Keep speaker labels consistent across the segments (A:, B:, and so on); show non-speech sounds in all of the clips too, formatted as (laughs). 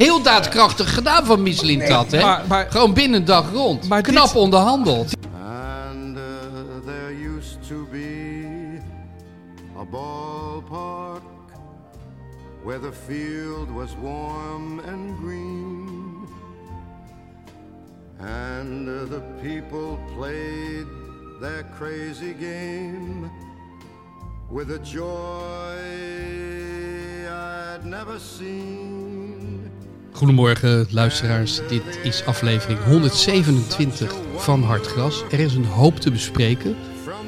A: Heel daadkrachtig gedaan van Michelin Tat, hè?
B: maar- maar-
A: Gewoon binnen een dag rond.
B: Maar
A: Knap
B: dit-
A: onderhandeld.
C: And uh, there used to be a ballpark where the field was warm and green. And uh, the people played their crazy game with a joy I'd never seen.
A: Goedemorgen luisteraars, dit is aflevering 127 van Hartgras. Er is een hoop te bespreken.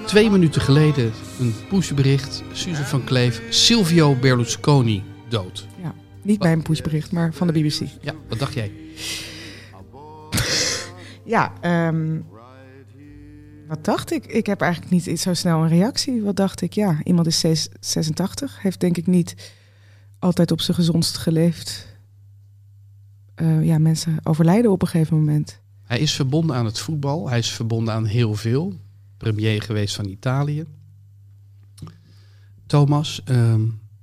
A: Twee minuten geleden een pushbericht. Suze van Kleef, Silvio Berlusconi dood.
D: Ja, niet bij een pushbericht, maar van de BBC.
A: Ja, wat dacht jij?
D: Ja, ehm, wat dacht ik? Ik heb eigenlijk niet zo snel een reactie. Wat dacht ik? Ja, iemand is zes- 86, heeft denk ik niet altijd op zijn gezondst geleefd. Eh, ja, mensen overlijden op een gegeven moment.
A: Hij is verbonden aan het voetbal. Hij is verbonden aan heel veel. Premier geweest van Italië. Thomas, ehm,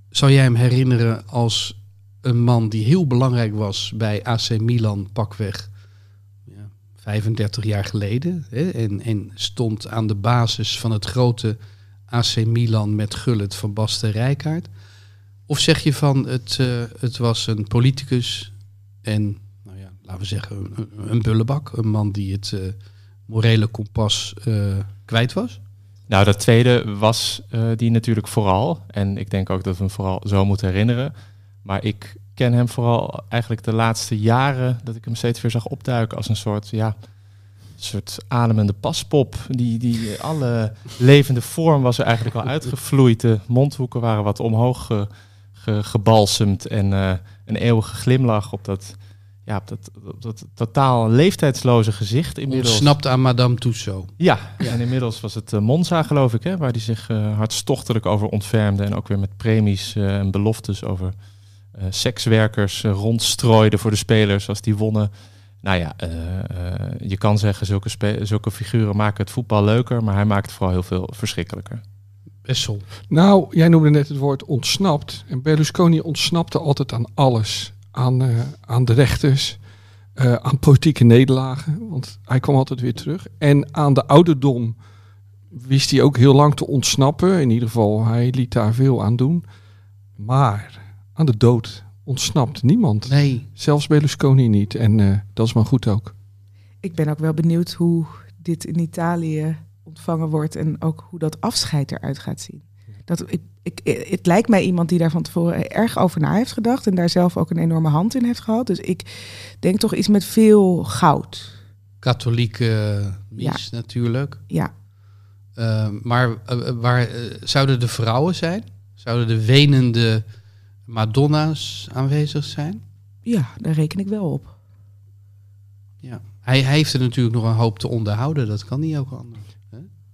A: zou jij hem herinneren als een man die heel belangrijk was bij AC Milan, pakweg ja, 35 jaar geleden. Hè? En, en stond aan de basis van het grote AC Milan met Gullit van Basten Rijkaard? Of zeg je van het, eh, het was een politicus en nou ja, laten we zeggen, een, een bullebak. Een man die het eh, morele kompas eh, kwijt was.
E: Nou, dat tweede was eh, die natuurlijk vooral. En ik denk ook dat we hem vooral zo moeten herinneren. Maar ik ken hem vooral eigenlijk de laatste jaren... dat ik hem steeds weer zag opduiken als een soort... Ja, soort ademende paspop. Die, die alle levende vorm was er eigenlijk al (laughs) uitgevloeid. De mondhoeken waren wat omhoog ge, ge- gebalsemd. En een eeuwige glimlach op dat, ja, op dat, op dat totaal leeftijdsloze gezicht inmiddels.
A: Ontsnapt aan Madame Tussaud.
E: Ja, en inmiddels was het eh, Monza, geloof ik, hè, waar hij zich eh, hartstochtelijk over ontfermde. En ook weer met premies eh, en beloftes over eh, sekswerkers rondstrooide voor de spelers als die wonnen. Nou ja, je kan zeggen, zulke, zulke figuren maken het voetbal leuker, maar hij maakt het vooral heel veel verschrikkelijker.
A: Wessel.
B: Nou, jij noemde net het woord ontsnapt. En Berlusconi ontsnapte altijd aan alles. Aan, eh, aan de rechters, eh, aan politieke nederlagen, want hij kwam altijd weer terug. En aan de ouderdom wist hij ook heel lang te ontsnappen. In ieder geval, hij liet daar veel aan doen. Maar aan de dood ontsnapt niemand.
A: Nee,
B: Zelfs Berlusconi niet. En eh, dat is maar goed ook.
D: Ik ben ook wel benieuwd hoe dit in Italië ontvangen wordt en ook hoe dat afscheid eruit gaat zien. Dat, ik, ik, het lijkt mij iemand die daar van tevoren erg over na heeft gedacht en daar zelf ook een enorme hand in heeft gehad. Dus ik denk toch iets met veel goud.
A: katholieke mis natuurlijk.
D: Ja,
A: Eh, maar eh, eh, waar eh, zouden de vrouwen zijn? Zouden de wenende Madonna's aanwezig zijn?
D: ja, daar reken ik wel op.
A: Ja. Hij, hij heeft er natuurlijk nog een hoop te onderhouden. Dat kan niet ook anders.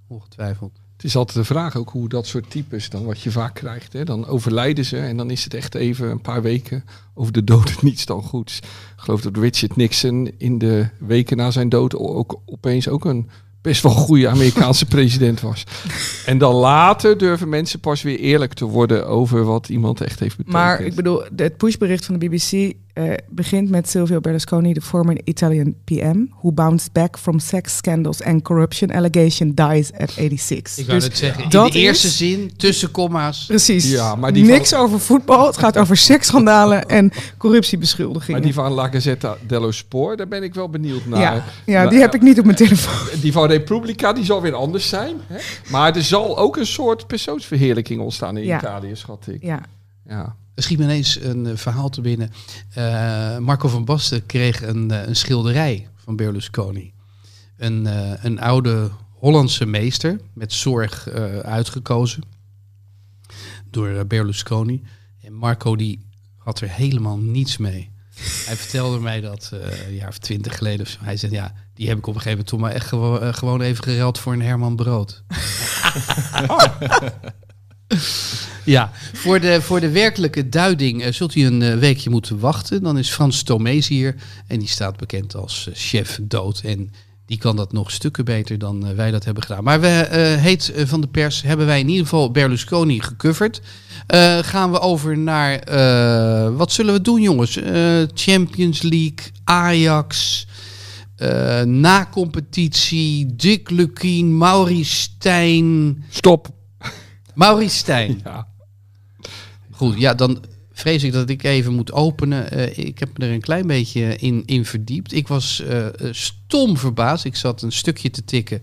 A: Ongetwijfeld.
B: Het is altijd de vraag ook hoe dat soort types dan wat je vaak krijgt. Hè? Dan overlijden ze en dan is het echt even een paar weken over de dood (laughs) niets dan goeds. Ik geloof dat Richard Nixon in de weken na zijn dood ook opeens ook een best wel goede Amerikaanse (laughs) president was. En dan later durven mensen pas weer eerlijk te worden over wat iemand echt heeft betekend.
D: Maar ik bedoel, het pushbericht van de BBC eh, begint met Silvio Berlusconi, de former Italian PM, who bounced back from sex scandals and corruption allegation dies at 86.
A: Ik wou
D: Dus
A: het zeggen. In
D: dat
A: de eerste
D: is-
A: zin, tussen komma's.
D: Precies.
B: Ja, maar die
D: Niks
B: van-
D: over voetbal. Het gaat over seksschandalen en corruptiebeschuldigingen.
B: Maar die van La Gazzetta dello Sport, daar ben ik wel benieuwd naar.
D: ja, ja, die
B: Nou,
D: heb ik niet op mijn telefoon.
B: Die van Republica, die zal weer anders zijn. Hè? Maar er zal ook een soort persoonsverheerlijking ontstaan in
D: Ja.
B: Italië, schat ik.
D: Ja.
B: Ja.
A: Er schiet me ineens een eh, verhaal te binnen. Eh, Marco van Basten kreeg een, eh, een schilderij van Berlusconi. Een, een oude Hollandse meester, met zorg uitgekozen door Berlusconi. En Marco die had er helemaal niets mee. (laughs) Hij vertelde mij dat een jaar of twintig geleden of zo. Hij zei, ja, die heb ik op een gegeven moment toen maar echt gewo- gewoon even gereld voor een Herman Brood. (laughs) (laughs) ja, voor de, voor de werkelijke duiding eh, zult u een eh, weekje moeten wachten. Dan is Frans Tomees hier en die staat bekend als eh, chef dood. En die kan dat nog stukken beter dan wij dat hebben gedaan. Maar we, heet van de pers hebben wij in ieder geval Berlusconi gecoverd. Gaan we over naar, wat zullen we doen jongens? Champions League, Ajax, eh na-competitie, Dick Lukien, Maurice Stijn.
B: Stop.
A: Maurice Stijn. (laughs)
B: Ja.
A: Goed, ja, dan vrees ik dat ik even moet openen. Eh, ik heb me er een klein beetje in, in verdiept. Ik was eh, eh, stom verbaasd. Ik zat een stukje te tikken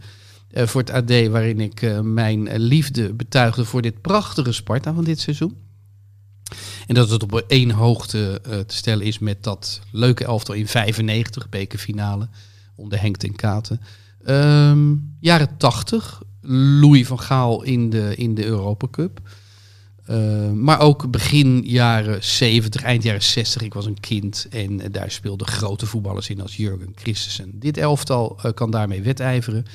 A: voor het AD... waarin ik mijn liefde betuigde voor dit prachtige Sparta van dit seizoen. En dat het op één hoogte te stellen is met dat leuke elftal in 95, bekerfinale, onder Henk ten Katen. Ehm, jaren 80, Louis van Gaal in de, in de Europa Cup. Uh, maar ook begin jaren 70, eind jaren 60. Ik was een kind en uh, daar speelden grote voetballers in als Jurgen Christensen. Dit elftal uh, kan daarmee wedijveren.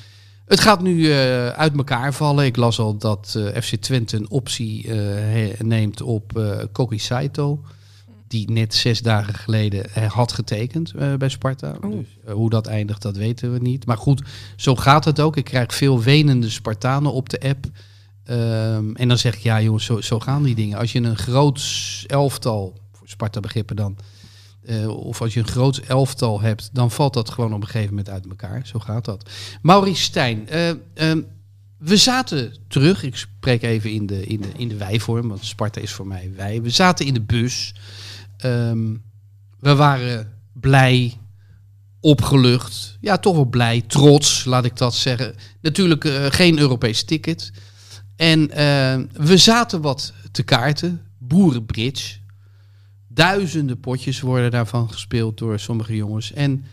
A: Het gaat nu uit elkaar vallen. Ik las al dat FC Twente een optie neemt op uh, Koki Saito. Die net zes dagen geleden had getekend bij Sparta. Oh. Dus, hoe dat eindigt, dat weten we niet. Maar goed, zo gaat het ook. Ik krijg veel wenende Spartanen op de app. Um, en dan zeg ik, ja jongens, zo, zo, gaan die dingen. Als je een groot elftal, Sparta begrippen dan... Uh, of als je een groot elftal hebt, dan valt dat gewoon op een gegeven moment uit elkaar. Zo gaat dat. Maurice Stijn, uh, uh, we zaten terug. Ik spreek even in de, in, de, in de wij-vorm, want Sparta is voor mij wij. We zaten in de bus. Um, we waren blij, opgelucht. Ja, toch wel blij, trots, laat ik dat zeggen. Natuurlijk uh, geen Europees ticket. En uh, we zaten wat te kaarten. Boerenbridge. Duizenden potjes worden daarvan gespeeld door sommige jongens. En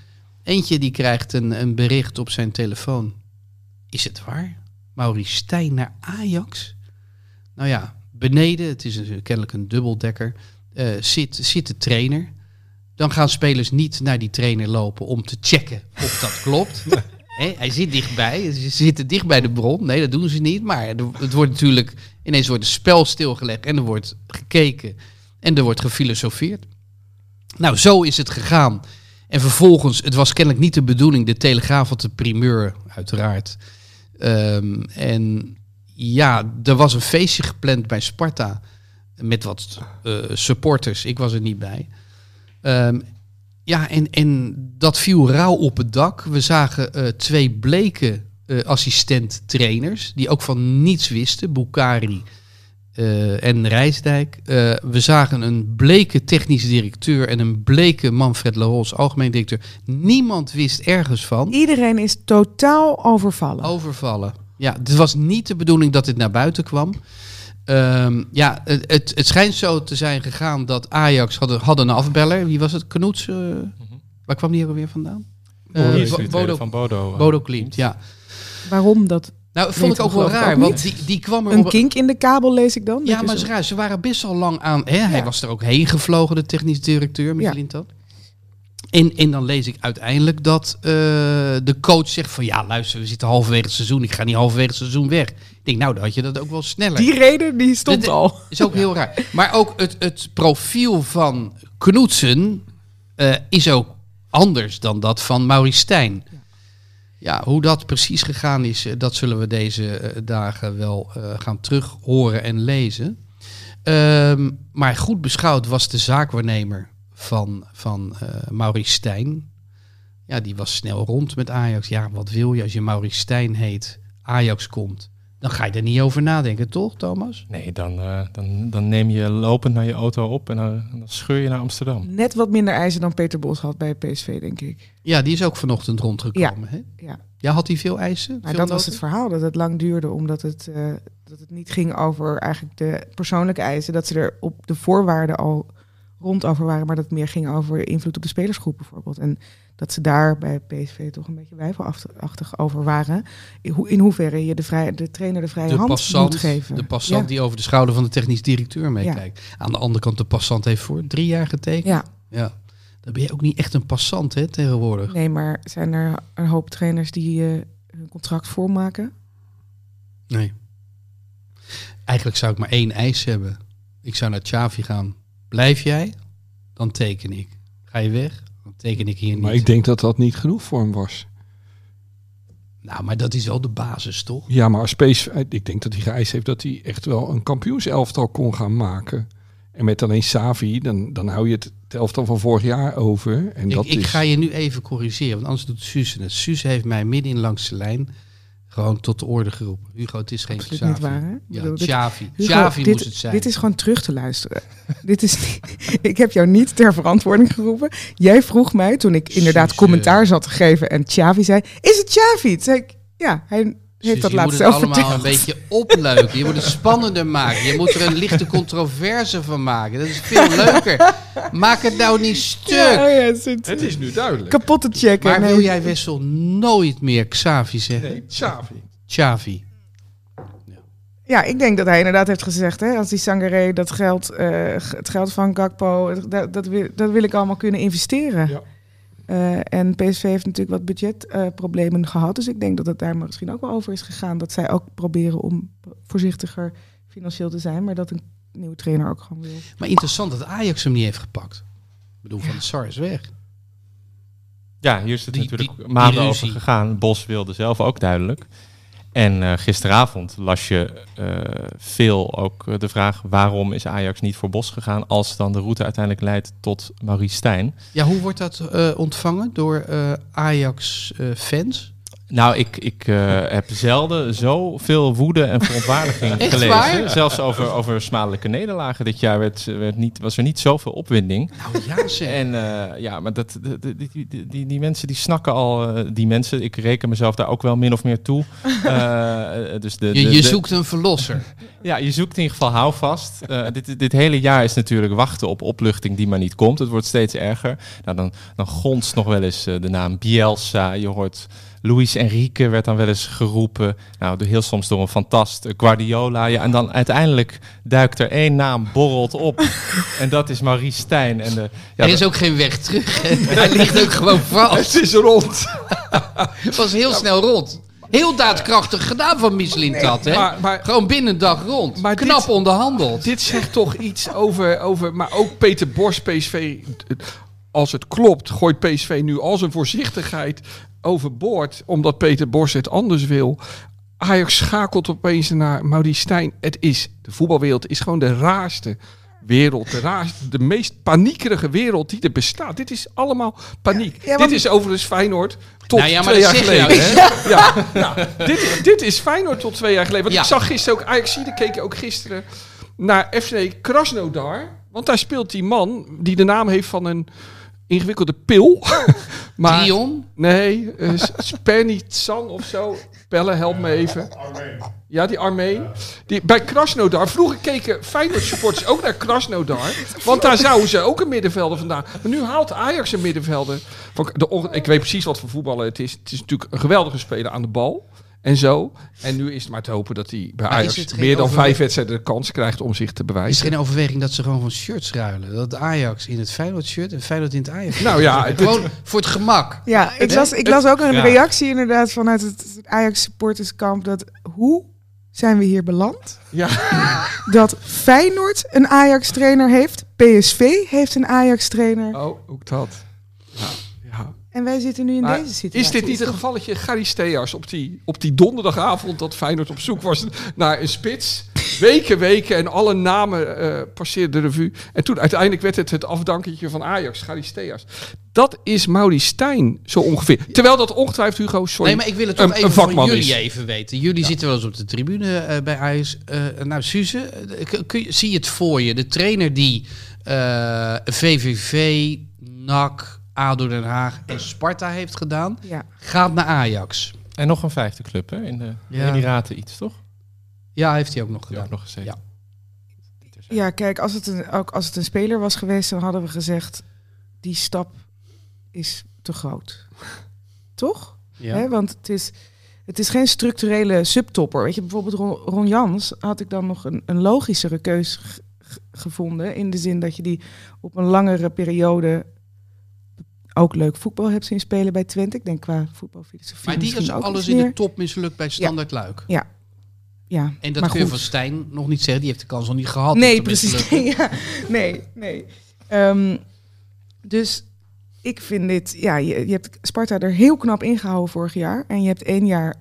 A: eentje die krijgt een, een bericht op zijn telefoon. Is het waar? Maurice Stijn naar Ajax? Nou ja, beneden, het is kennelijk een dubbeldekker, uh, zit, zit de trainer. Dan gaan spelers niet naar die trainer lopen om te checken of dat klopt. (laughs) Hij zit dichtbij, ze zitten dicht bij de bron. Nee, dat doen ze niet. Maar het wordt natuurlijk, ineens wordt het spel stilgelegd en er wordt gekeken en er wordt gefilosofeerd. Nou, zo is het gegaan. En vervolgens, het was kennelijk niet de bedoeling, de Telegraaf had de primeur, uiteraard. Um, en ja, er was een feestje gepland bij Sparta met wat uh, supporters. Ik was er niet bij. Um, ja, en, en dat viel rauw op het dak. We zagen uh, twee bleke uh, assistent-trainers die ook van niets wisten. Bukari uh, en Rijsdijk. we zagen een bleke technisch directeur en een bleke Manfred Laros, algemeen directeur. Niemand wist ergens van.
D: Iedereen is totaal overvallen.
A: Overvallen. Ja, het was niet de bedoeling dat dit naar buiten kwam. Um, ja, het, het, het, schijnt zo te zijn gegaan dat Ajax hadden, hadden een afbeller. Wie was het? Knoets? Uh, mm -hmm. Waar kwam die er weer vandaan?
E: Uh, uh, Bodo, van Bodo.
A: Bodo Klimt, ja.
D: Waarom dat?
A: Nou, vond ik ook wel raar, ook want die, die kwam er
D: Een op... kink in de kabel lees ik dan?
A: Ja, maar ze, ze waren best wel lang aan... Hè? Ja. Hij was er ook heen gevlogen, de technisch directeur, Michelin ja. En, en dan lees ik uiteindelijk dat uh, de coach zegt van... Ja, luister, we zitten halverwege het seizoen. Ik ga niet halverwege het seizoen weg. Ik denk, nou, dan had je dat ook wel sneller.
D: Die reden, die stond
A: dat,
D: al.
A: is ook heel raar. Maar ook het, het profiel van Knoetsen uh, is ook anders dan dat van Maurice Stijn. Ja, hoe dat precies gegaan is, dat zullen we deze dagen wel uh, gaan terug horen en lezen. Um, maar goed beschouwd was de zaakwaarnemer van, van uh, Maurice Stijn. Ja, die was snel rond met Ajax. Ja, wat wil je als je Maurice Stijn heet, Ajax komt? Dan ga je er niet over nadenken, toch, Thomas?
E: Nee, dan, uh, dan, dan neem je lopend naar je auto op en dan, dan scheur je naar Amsterdam.
D: Net wat minder eisen dan Peter Bos had bij PSV, denk ik.
A: Ja, die is ook vanochtend rondgekomen.
D: Ja,
A: hè?
D: ja.
A: ja had hij veel eisen?
D: Maar
A: veel
D: dat was het verhaal, dat het lang duurde, omdat het, uh, dat het niet ging over eigenlijk de persoonlijke eisen. Dat ze er op de voorwaarden al rond over waren, maar dat het meer ging over invloed op de spelersgroep bijvoorbeeld. En dat ze daar bij PSV toch een beetje wijfelachtig over waren. In, ho in hoeverre je de, vrij, de trainer de vrije
A: de
D: hand
A: passant,
D: moet geven.
A: De passant ja. die over de schouder van de technisch directeur meekijkt. Ja. Aan de andere kant, de passant heeft voor drie jaar getekend.
D: Ja.
A: ja. Dan ben je ook niet echt een passant hè, tegenwoordig.
D: Nee, maar zijn er een hoop trainers die eh, hun contract voormaken?
A: Nee. Eigenlijk zou ik maar één eis hebben. Ik zou naar Xavi gaan. Blijf jij? Dan teken ik. Ga je weg? Dan teken ik hier niet.
B: Maar ik denk dat dat niet genoeg voor hem was.
A: Nou, maar dat is wel de basis, toch?
B: Ja, maar als PSV, ik denk dat hij geëist heeft dat hij echt wel een kampioenselftal kon gaan maken. En met alleen Savi, dan, dan hou je het, elftal van vorig jaar over. En
A: Ik,
B: dat
A: ik
B: is,
A: ga je nu even corrigeren, want anders doet Suze het. Suze heeft mij midden in langs de lijn gewoon tot de orde geroepen. Hugo, het is geen
D: Absoluut
A: Xavi.
D: niet waar, hè?
A: Ja,
D: bedoel, dit-
A: Xavi.
D: Hugo,
A: Xavi
D: dit,
A: moest het zijn.
D: Dit is gewoon terug te luisteren. (laughs) dit is niet- (laughs) ik heb jou niet ter verantwoording geroepen. Jij vroeg mij toen ik inderdaad commentaar zat te geven en Xavi zei: Is het Xavi? Toen zei ik: Ja, hij heeft
A: Suze,
D: dat
A: je
D: laatst
A: moet het
D: zelf
A: allemaal
D: verteld.
A: een beetje opleuken. Je moet het spannender maken. Je moet er een lichte controverse van maken. Dat is veel leuker. Maak het nou niet stuk.
D: Ja, ja, het
B: is nu duidelijk.
D: kapot te checken.
A: Maar
D: Nee.
A: wil jij Wessel nooit meer Xavi zeggen?
B: Nee, Xavi.
A: Xavi.
D: Ja, ik denk dat hij inderdaad heeft gezegd, hè, als die Sangaré dat geld, eh, het geld van Gakpo, dat, dat, wil, dat wil ik allemaal kunnen investeren.
B: Ja.
D: Eh, en PSV heeft natuurlijk wat budgetproblemen gehad, dus ik denk dat het daar misschien ook wel over is gegaan. Dat zij ook proberen om voorzichtiger financieel te zijn, maar dat een nieuwe trainer ook gewoon wil.
A: Maar interessant dat Ajax hem niet heeft gepakt. Ik bedoel, Van de Sar is weg.
E: Ja, hier is het
A: Die-
E: natuurlijk
A: die-
E: maanden
A: die
E: over gegaan. Bos wilde zelf ook duidelijk. En eh, gisteravond las je eh, veel ook eh, de vraag... waarom is Ajax niet voor Bos gegaan... als dan de route uiteindelijk leidt tot Maurice Stijn.
A: Ja, hoe wordt dat ontvangen door Ajax-fans?
E: Nou, ik, ik eh, heb zelden zoveel woede en verontwaardiging gelezen.
A: waar?
E: Zelfs over, over smadelijke nederlagen dit jaar werd, werd niet, was er niet zoveel opwinding.
A: nou ja, zeg.
E: En eh, ja, maar dat, die, die, die, die mensen die snakken al, eh, die mensen, ik reken mezelf daar ook wel min of meer toe. (laughs) Dus de,
A: je
E: de-
A: je
E: de-
A: zoekt een verlosser. (laughs)
E: Ja, je zoekt in ieder geval houvast. Dit, dit hele jaar is natuurlijk wachten op opluchting die maar niet komt. Het wordt steeds erger. Nou, dan, dan gonst nog wel eens de naam Bielsa. Je hoort Luis Enrique werd dan wel eens geroepen. Nou, door- heel soms door een fantast. eh, Guardiola. Ja, en dan uiteindelijk duikt er één naam, borrelt op. (laughs) en dat is Maurice Stijn. En de, ja,
A: er is ook geen weg terug. Hij ligt ook gewoon vast.
B: Het is rond. (laughs)
A: Het was heel snel rond. Heel daadkrachtig gedaan van Michelin dat, hè?
B: Maar, maar
A: Gewoon binnen een dag rond.
B: Maar
A: Knap
B: dit-
A: onderhandeld.
B: dit zegt toch iets over, over... Maar ook Peter Bos, PSV... Als het klopt, gooit PSV nu al zijn voorzichtigheid overboord. Omdat Peter Bos het anders wil. Ajax schakelt opeens naar Maurice Stijn. Het is, de voetbalwereld is gewoon de raarste wereld. De, raarste, de meest paniekerige wereld die er bestaat. Dit is allemaal paniek.
D: Ja,
B: Dit is overigens Feyenoord tot
A: Nou ja, maar
B: twee jaar geleden.
A: nou.
B: Ja, nou, dit, dit is Feyenoord tot twee jaar geleden. Want
A: Ja.
B: ik zag gisteren ook, Ajax keek ook gisteren naar FC Krasnodar. Want daar speelt die man die de naam heeft van een ingewikkelde pil. (laughs) maar,
A: Trion.
B: Nee, uh, Spernitsan of zo. Pelle, help me even. Ja, die Armeen. Die, bij Krasnodar. Vroeger keken Feyenoord supporters ook naar Krasnodar. (laughs) Want daar zouden ze ook een middenvelder vandaan. Maar nu haalt Ajax een middenvelder. Van de, ik weet precies wat voor voetballer het is. Het is natuurlijk een geweldige speler aan de bal. En zo. En nu is het maar te hopen dat hij bij Ajax meer dan vijf wedstrijden de kans krijgt om zich te
A: Is er
B: bewijzen.
A: geen overweging dat ze gewoon van shirts ruilen? Dat Ajax in het Feyenoord shirt en Feyenoord in het Ajax
B: Nou ja, (laughs)
A: Gewoon voor het gemak.
D: Ja, ik las, ik las ook een
E: Ja.
D: reactie inderdaad vanuit het Ajax supporterskamp. Dat hoe zijn we hier beland?
B: Ja. (laughs)
D: Dat Feyenoord een Ajax-trainer heeft, PSV heeft een Ajax-trainer.
B: Oh, ook dat. Ja.
D: En wij zitten nu in
B: Maar
D: deze situatie.
B: Is dit niet een gevalletje Gary Steas op die, op die donderdagavond dat Feyenoord op zoek was naar een spits? Weken, weken en alle namen eh passeerden de revue. En toen uiteindelijk werd het het afdanketje van Ajax, Gary Steas. Dat is Mauri Stijn zo ongeveer. Terwijl dat ongetwijfeld Hugo, sorry.
A: Nee, maar ik wil het toch
B: een-
A: even
B: een
A: van
B: vakman
A: jullie
B: is.
A: even weten. Jullie zitten wel eens op de tribune eh, bij Ajax. Eh, nou, Suze, kun- je, zie je het voor je? De trainer die eh, VVV, NAC, ADO Den Haag en Sparta heeft gedaan,
D: Ja.
A: gaat naar Ajax.
E: En nog een vijfde club hè, in de
A: Ja.
E: Emiraten iets, toch?
A: Ja, heeft hij ook nog
E: Ja,
A: gedaan.
E: ook nog gezeten.
A: Ja.
D: ja, kijk, als het, een, ook als het een speler was geweest, dan hadden we gezegd, die stap is te groot. (laughs) Toch?
A: Ja.
D: Hè? Want het is, het is geen structurele subtopper. Weet je, bijvoorbeeld Ron, Ron Jans had ik dan nog een, een logischere keus gevonden. In de zin dat je die op een langere periode ook leuk voetbal heb zien spelen bij Twente. Ik denk qua voetbalfilosofie
A: Maar die is
D: ook
A: alles in de top mislukt bij Standard Luik.
D: Ja,
A: En dat
D: maar
A: kun je van Stijn nog niet zeggen. Die heeft de kans nog niet gehad.
D: Nee, precies. (laughs) ja, nee, nee. Ehm, dus ik vind dit, ja, je, je hebt Sparta er heel knap ingehouden vorig jaar. En je hebt één jaar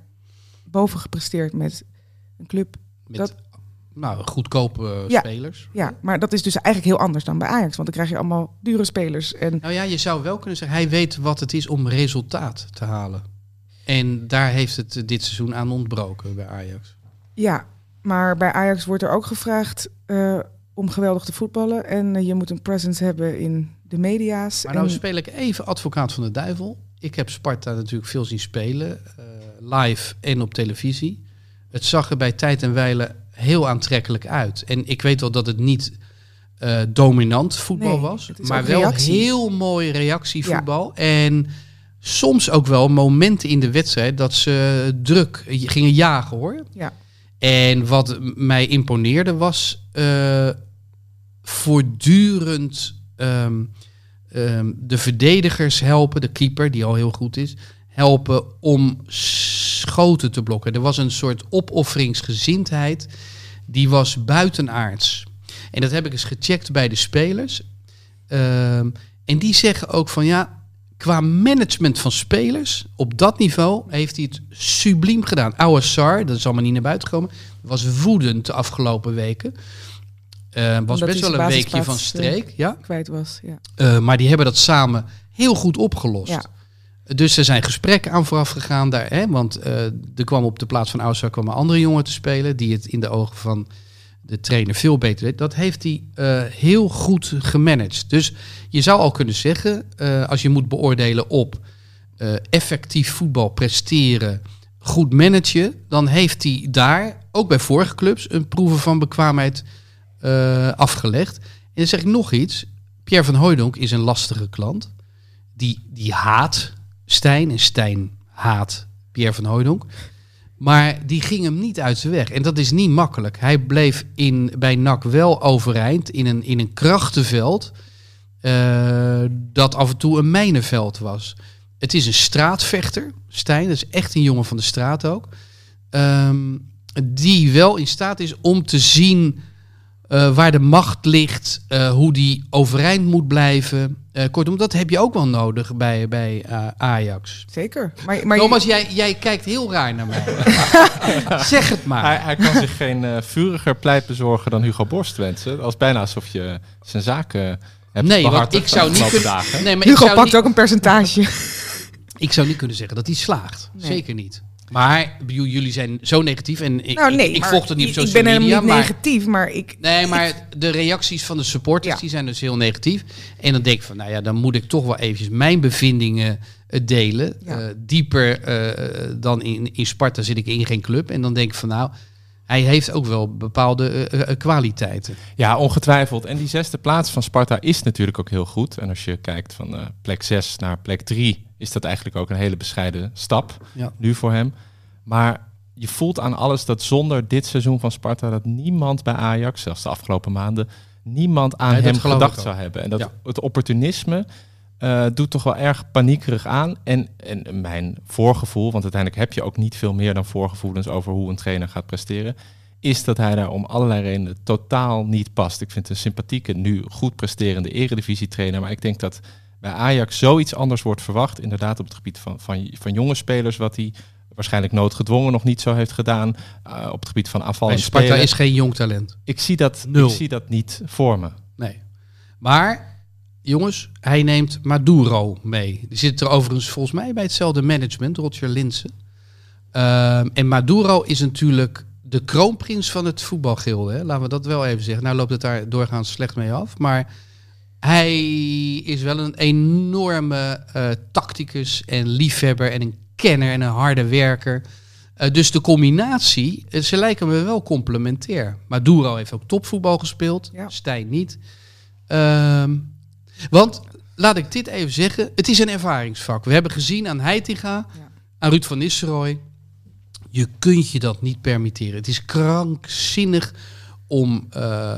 D: boven gepresteerd met een club.
A: Met,
D: Dat-
A: nou, goedkope eh,
D: Ja.
A: spelers.
D: Ja, maar dat is dus eigenlijk heel anders dan bij Ajax. Want dan krijg je allemaal dure spelers. En
A: Nou ja, je zou wel kunnen zeggen, hij weet wat het is om resultaat te halen. En daar heeft het dit seizoen aan ontbroken bij Ajax.
D: ja, maar bij Ajax wordt er ook gevraagd eh, om geweldig te voetballen. En eh, je moet een presence hebben in de media's.
A: Maar nou
D: en,
A: speel ik even advocaat van de duivel. Ik heb Sparta natuurlijk veel zien spelen, live en op televisie. Het zag er bij tijd en wijle heel aantrekkelijk uit. En ik weet wel dat het niet eh, dominant voetbal
D: Nee,
A: was, maar wel heel mooi reactievoetbal. En soms ook wel momenten in de wedstrijd dat ze druk gingen jagen hoor.
D: Ja.
A: En wat mij imponeerde was eh, voortdurend ehm, ehm, de verdedigers helpen, de keeper die al heel goed is, helpen om schoten te blokken. Er was een soort opofferingsgezindheid die was buitenaards. En dat heb ik eens gecheckt bij de spelers. Ehm, en die zeggen ook van ja, qua management van spelers, op dat niveau heeft hij het subliem gedaan. Ouassar, dat is allemaal niet naar buiten gekomen, was woedend de afgelopen weken. Eh, was
D: Omdat
A: best wel een weekje van streek, ja.
D: kwijt was. Ja.
A: Eh, maar die hebben dat samen heel goed opgelost.
D: Ja.
A: Dus er zijn gesprekken aan vooraf gegaan daar. Hè, want eh, er kwam op de plaats van Oussar kwam een andere jongen te spelen. Die het in de ogen van de trainer veel beter deed. Dat heeft hij eh, heel goed gemanaged. Dus je zou al kunnen zeggen, eh, als je moet beoordelen op effectief voetbal presteren, goed managen, dan heeft hij daar, ook bij vorige clubs, een proeven van bekwaamheid afgelegd. En dan zeg ik nog iets. Pierre van Hooijdonk is een lastige klant. Die, die haat Stijn en Stijn haat Pierre van Hooijdonk. Maar die ging hem niet uit zijn weg. En dat is niet makkelijk. Hij bleef in, bij NAC wel overeind in een, in een krachtenveld. eh, dat af en toe een mijnenveld was. Het is een straatvechter, Stijn. Dat is echt een jongen van de straat ook. Ehm, die wel in staat is om te zien eh, waar de macht ligt, eh, hoe die overeind moet blijven. Eh, kortom, dat heb je ook wel nodig bij, bij eh, Ajax.
D: Zeker. Maar, maar
A: Thomas, jij, jij kijkt heel raar naar mij. (laughs) zeg het maar.
E: Hij, hij kan zich geen eh, vuriger pleit bezorgen dan Hugo Borst wensen. Als bijna alsof je zijn zaken hebt
A: nee, want
E: behartigd
A: ik zou niet kunnen.
E: dagen.
A: Nee, maar ik
D: Hugo
A: zou
D: pakt
A: niet,
D: ook een percentage.
A: ik zou niet kunnen zeggen dat hij slaagt.
D: Nee.
A: Zeker niet. Maar bedoel, jullie zijn zo negatief en ik,
D: nou nee,
A: ik, volg het niet op social
D: Ik ben
A: media.
D: helemaal niet
A: maar,
D: negatief, maar ik...
A: Nee, maar de reacties van de supporters
D: Ja.
A: die zijn dus heel negatief. En dan denk ik van, nou ja, dan moet ik toch wel eventjes mijn bevindingen eh, delen.
D: Ja.
A: Eh, dieper eh, dan in, in Sparta zit ik in geen club. En dan denk ik van, nou, hij heeft ook wel bepaalde eh, eh, kwaliteiten.
E: Ja, ongetwijfeld. En die zesde plaats van Sparta is natuurlijk ook heel goed. En als je kijkt van eh, plek 6 naar plek 3, is dat eigenlijk ook een hele bescheiden stap
A: Ja.
E: nu voor hem. Maar je voelt aan alles dat zonder dit seizoen van Sparta, dat niemand bij Ajax, zelfs de afgelopen maanden, niemand aan
A: Nee,
E: hem gedacht zou hebben. En dat
A: Ja.
E: het opportunisme eh, doet toch wel erg paniekerig aan. En, en mijn voorgevoel, want uiteindelijk heb je ook niet veel meer dan voorgevoelens over hoe een trainer gaat presteren, is dat hij daar om allerlei redenen totaal niet past. Ik vind het een sympathieke, nu goed presterende eredivisie-trainer, maar ik denk dat bij Ajax zoiets anders wordt verwacht, inderdaad op het gebied van, van, van jonge spelers, wat hij waarschijnlijk noodgedwongen nog niet zo heeft gedaan, eh, op het gebied van
A: Bij
E: aanvallend
A: Sparta
E: spelen.
A: is geen jong talent.
E: Ik zie dat,
A: Nul.
E: ik zie dat niet voor me.
A: Nee. Maar, jongens, hij neemt Maduro mee. Die zit er overigens volgens mij bij hetzelfde management, Roger Linsen. Ehm, en Maduro is natuurlijk de kroonprins van het voetbalgilde. Hè? Laten we dat wel even zeggen. Nou loopt het daar doorgaans slecht mee af. Maar hij is wel een enorme eh, tacticus en liefhebber en een kenner en een harde werker. Eh, dus de combinatie, eh, ze lijken me wel complementair. Maduro heeft ook topvoetbal gespeeld,
D: Ja.
A: Stijn niet. Ehm, want, laat ik dit even zeggen, het is een ervaringsvak. We hebben gezien aan Heitinga,
D: Ja.
A: aan Ruud van Nistelrooy, je kunt je dat niet permitteren. Het is krankzinnig om eh,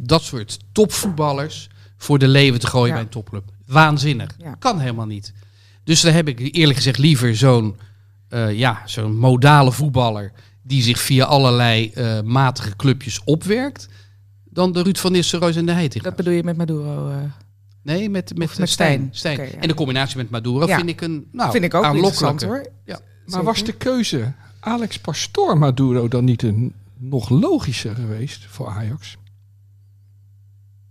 A: dat soort topvoetballers voor de leven te gooien
D: Ja.
A: bij een topclub. Waanzinnig.
D: Ja.
A: Kan helemaal niet. Dus dan heb ik eerlijk gezegd liever zo'n eh, ja, zo'n modale voetballer die zich via allerlei eh, matige clubjes opwerkt, dan de Ruud van Nistelrooy en de Heitinga.
D: Dat bedoel je met Maduro? eh,
A: Nee, met, met, eh, Stijn.
D: Stijn. Ja.
A: En de combinatie met Maduro
D: Ja.
A: vind ik een nou,
D: vind ik ook interessant
A: aanlokkelijker.
D: hoor.
A: Ja.
B: Maar was de keuze Alex Pastoor Maduro dan niet een nog logischer geweest voor Ajax?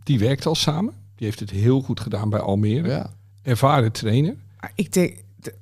B: Die werkt al samen. Die heeft het heel goed gedaan bij Almere.
A: Ja.
B: Ervaren trainer.
D: Maar Ik denk, de-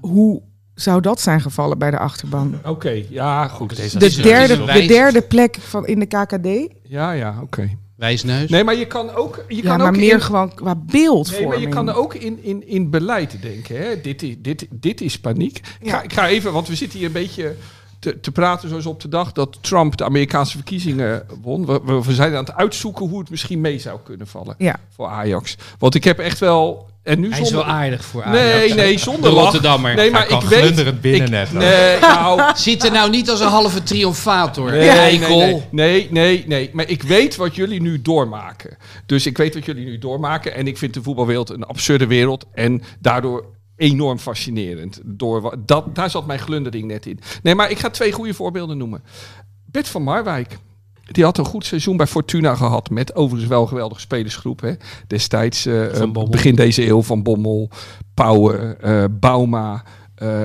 D: hoe zou dat zijn gevallen bij de achterban?
B: Oké, ja, goed.
E: Deze
D: De
E: is er-
D: derde,
E: er-
D: de derde plek van in de KKD?
B: Ja, ja, oké.
A: Wijsneus.
B: Nee, maar je kan ook... Je
D: Ja,
B: kan
D: maar
B: ook
D: meer
B: in-
D: gewoon qua
B: Nee,
D: beeldvorming.
B: maar je kan er ook in, in, in beleid denken. Hè? Dit, is, dit, dit is paniek. Ik, ga, ik ga even, want we zitten hier een beetje te, te praten zoals op de dag dat Trump de Amerikaanse verkiezingen won. We, we, we zijn aan het uitzoeken hoe het misschien mee zou kunnen vallen
D: Ja.
B: voor Ajax. Want ik heb echt wel... En nu
A: Hij is
B: zonder,
A: wel aardig voor
B: Nee,
A: Ajax.
B: nee,
A: De
B: zonder.
A: Rotterdammer.
B: Nee, maar ik weet...
E: binnen
B: ik-
E: net.
B: Nee, nou... (laughs)
A: Ziet er nou niet als een halve triomfator.
B: Nee, nee, nee, nee, nee, nee. Maar ik weet wat jullie nu doormaken. Dus ik weet wat jullie nu doormaken. En ik vind de voetbalwereld een absurde wereld. En daardoor enorm fascinerend. Door, dat, daar zat mijn glundering net in. Nee, maar ik ga twee goede voorbeelden noemen. Bert van Marwijk. Die had een goed seizoen bij Fortuna gehad. Met overigens wel een geweldige spelersgroep. Hè. Destijds,
A: Bommel.
B: begin deze eeuw, van Bommel, Pauwen, eh Bauma.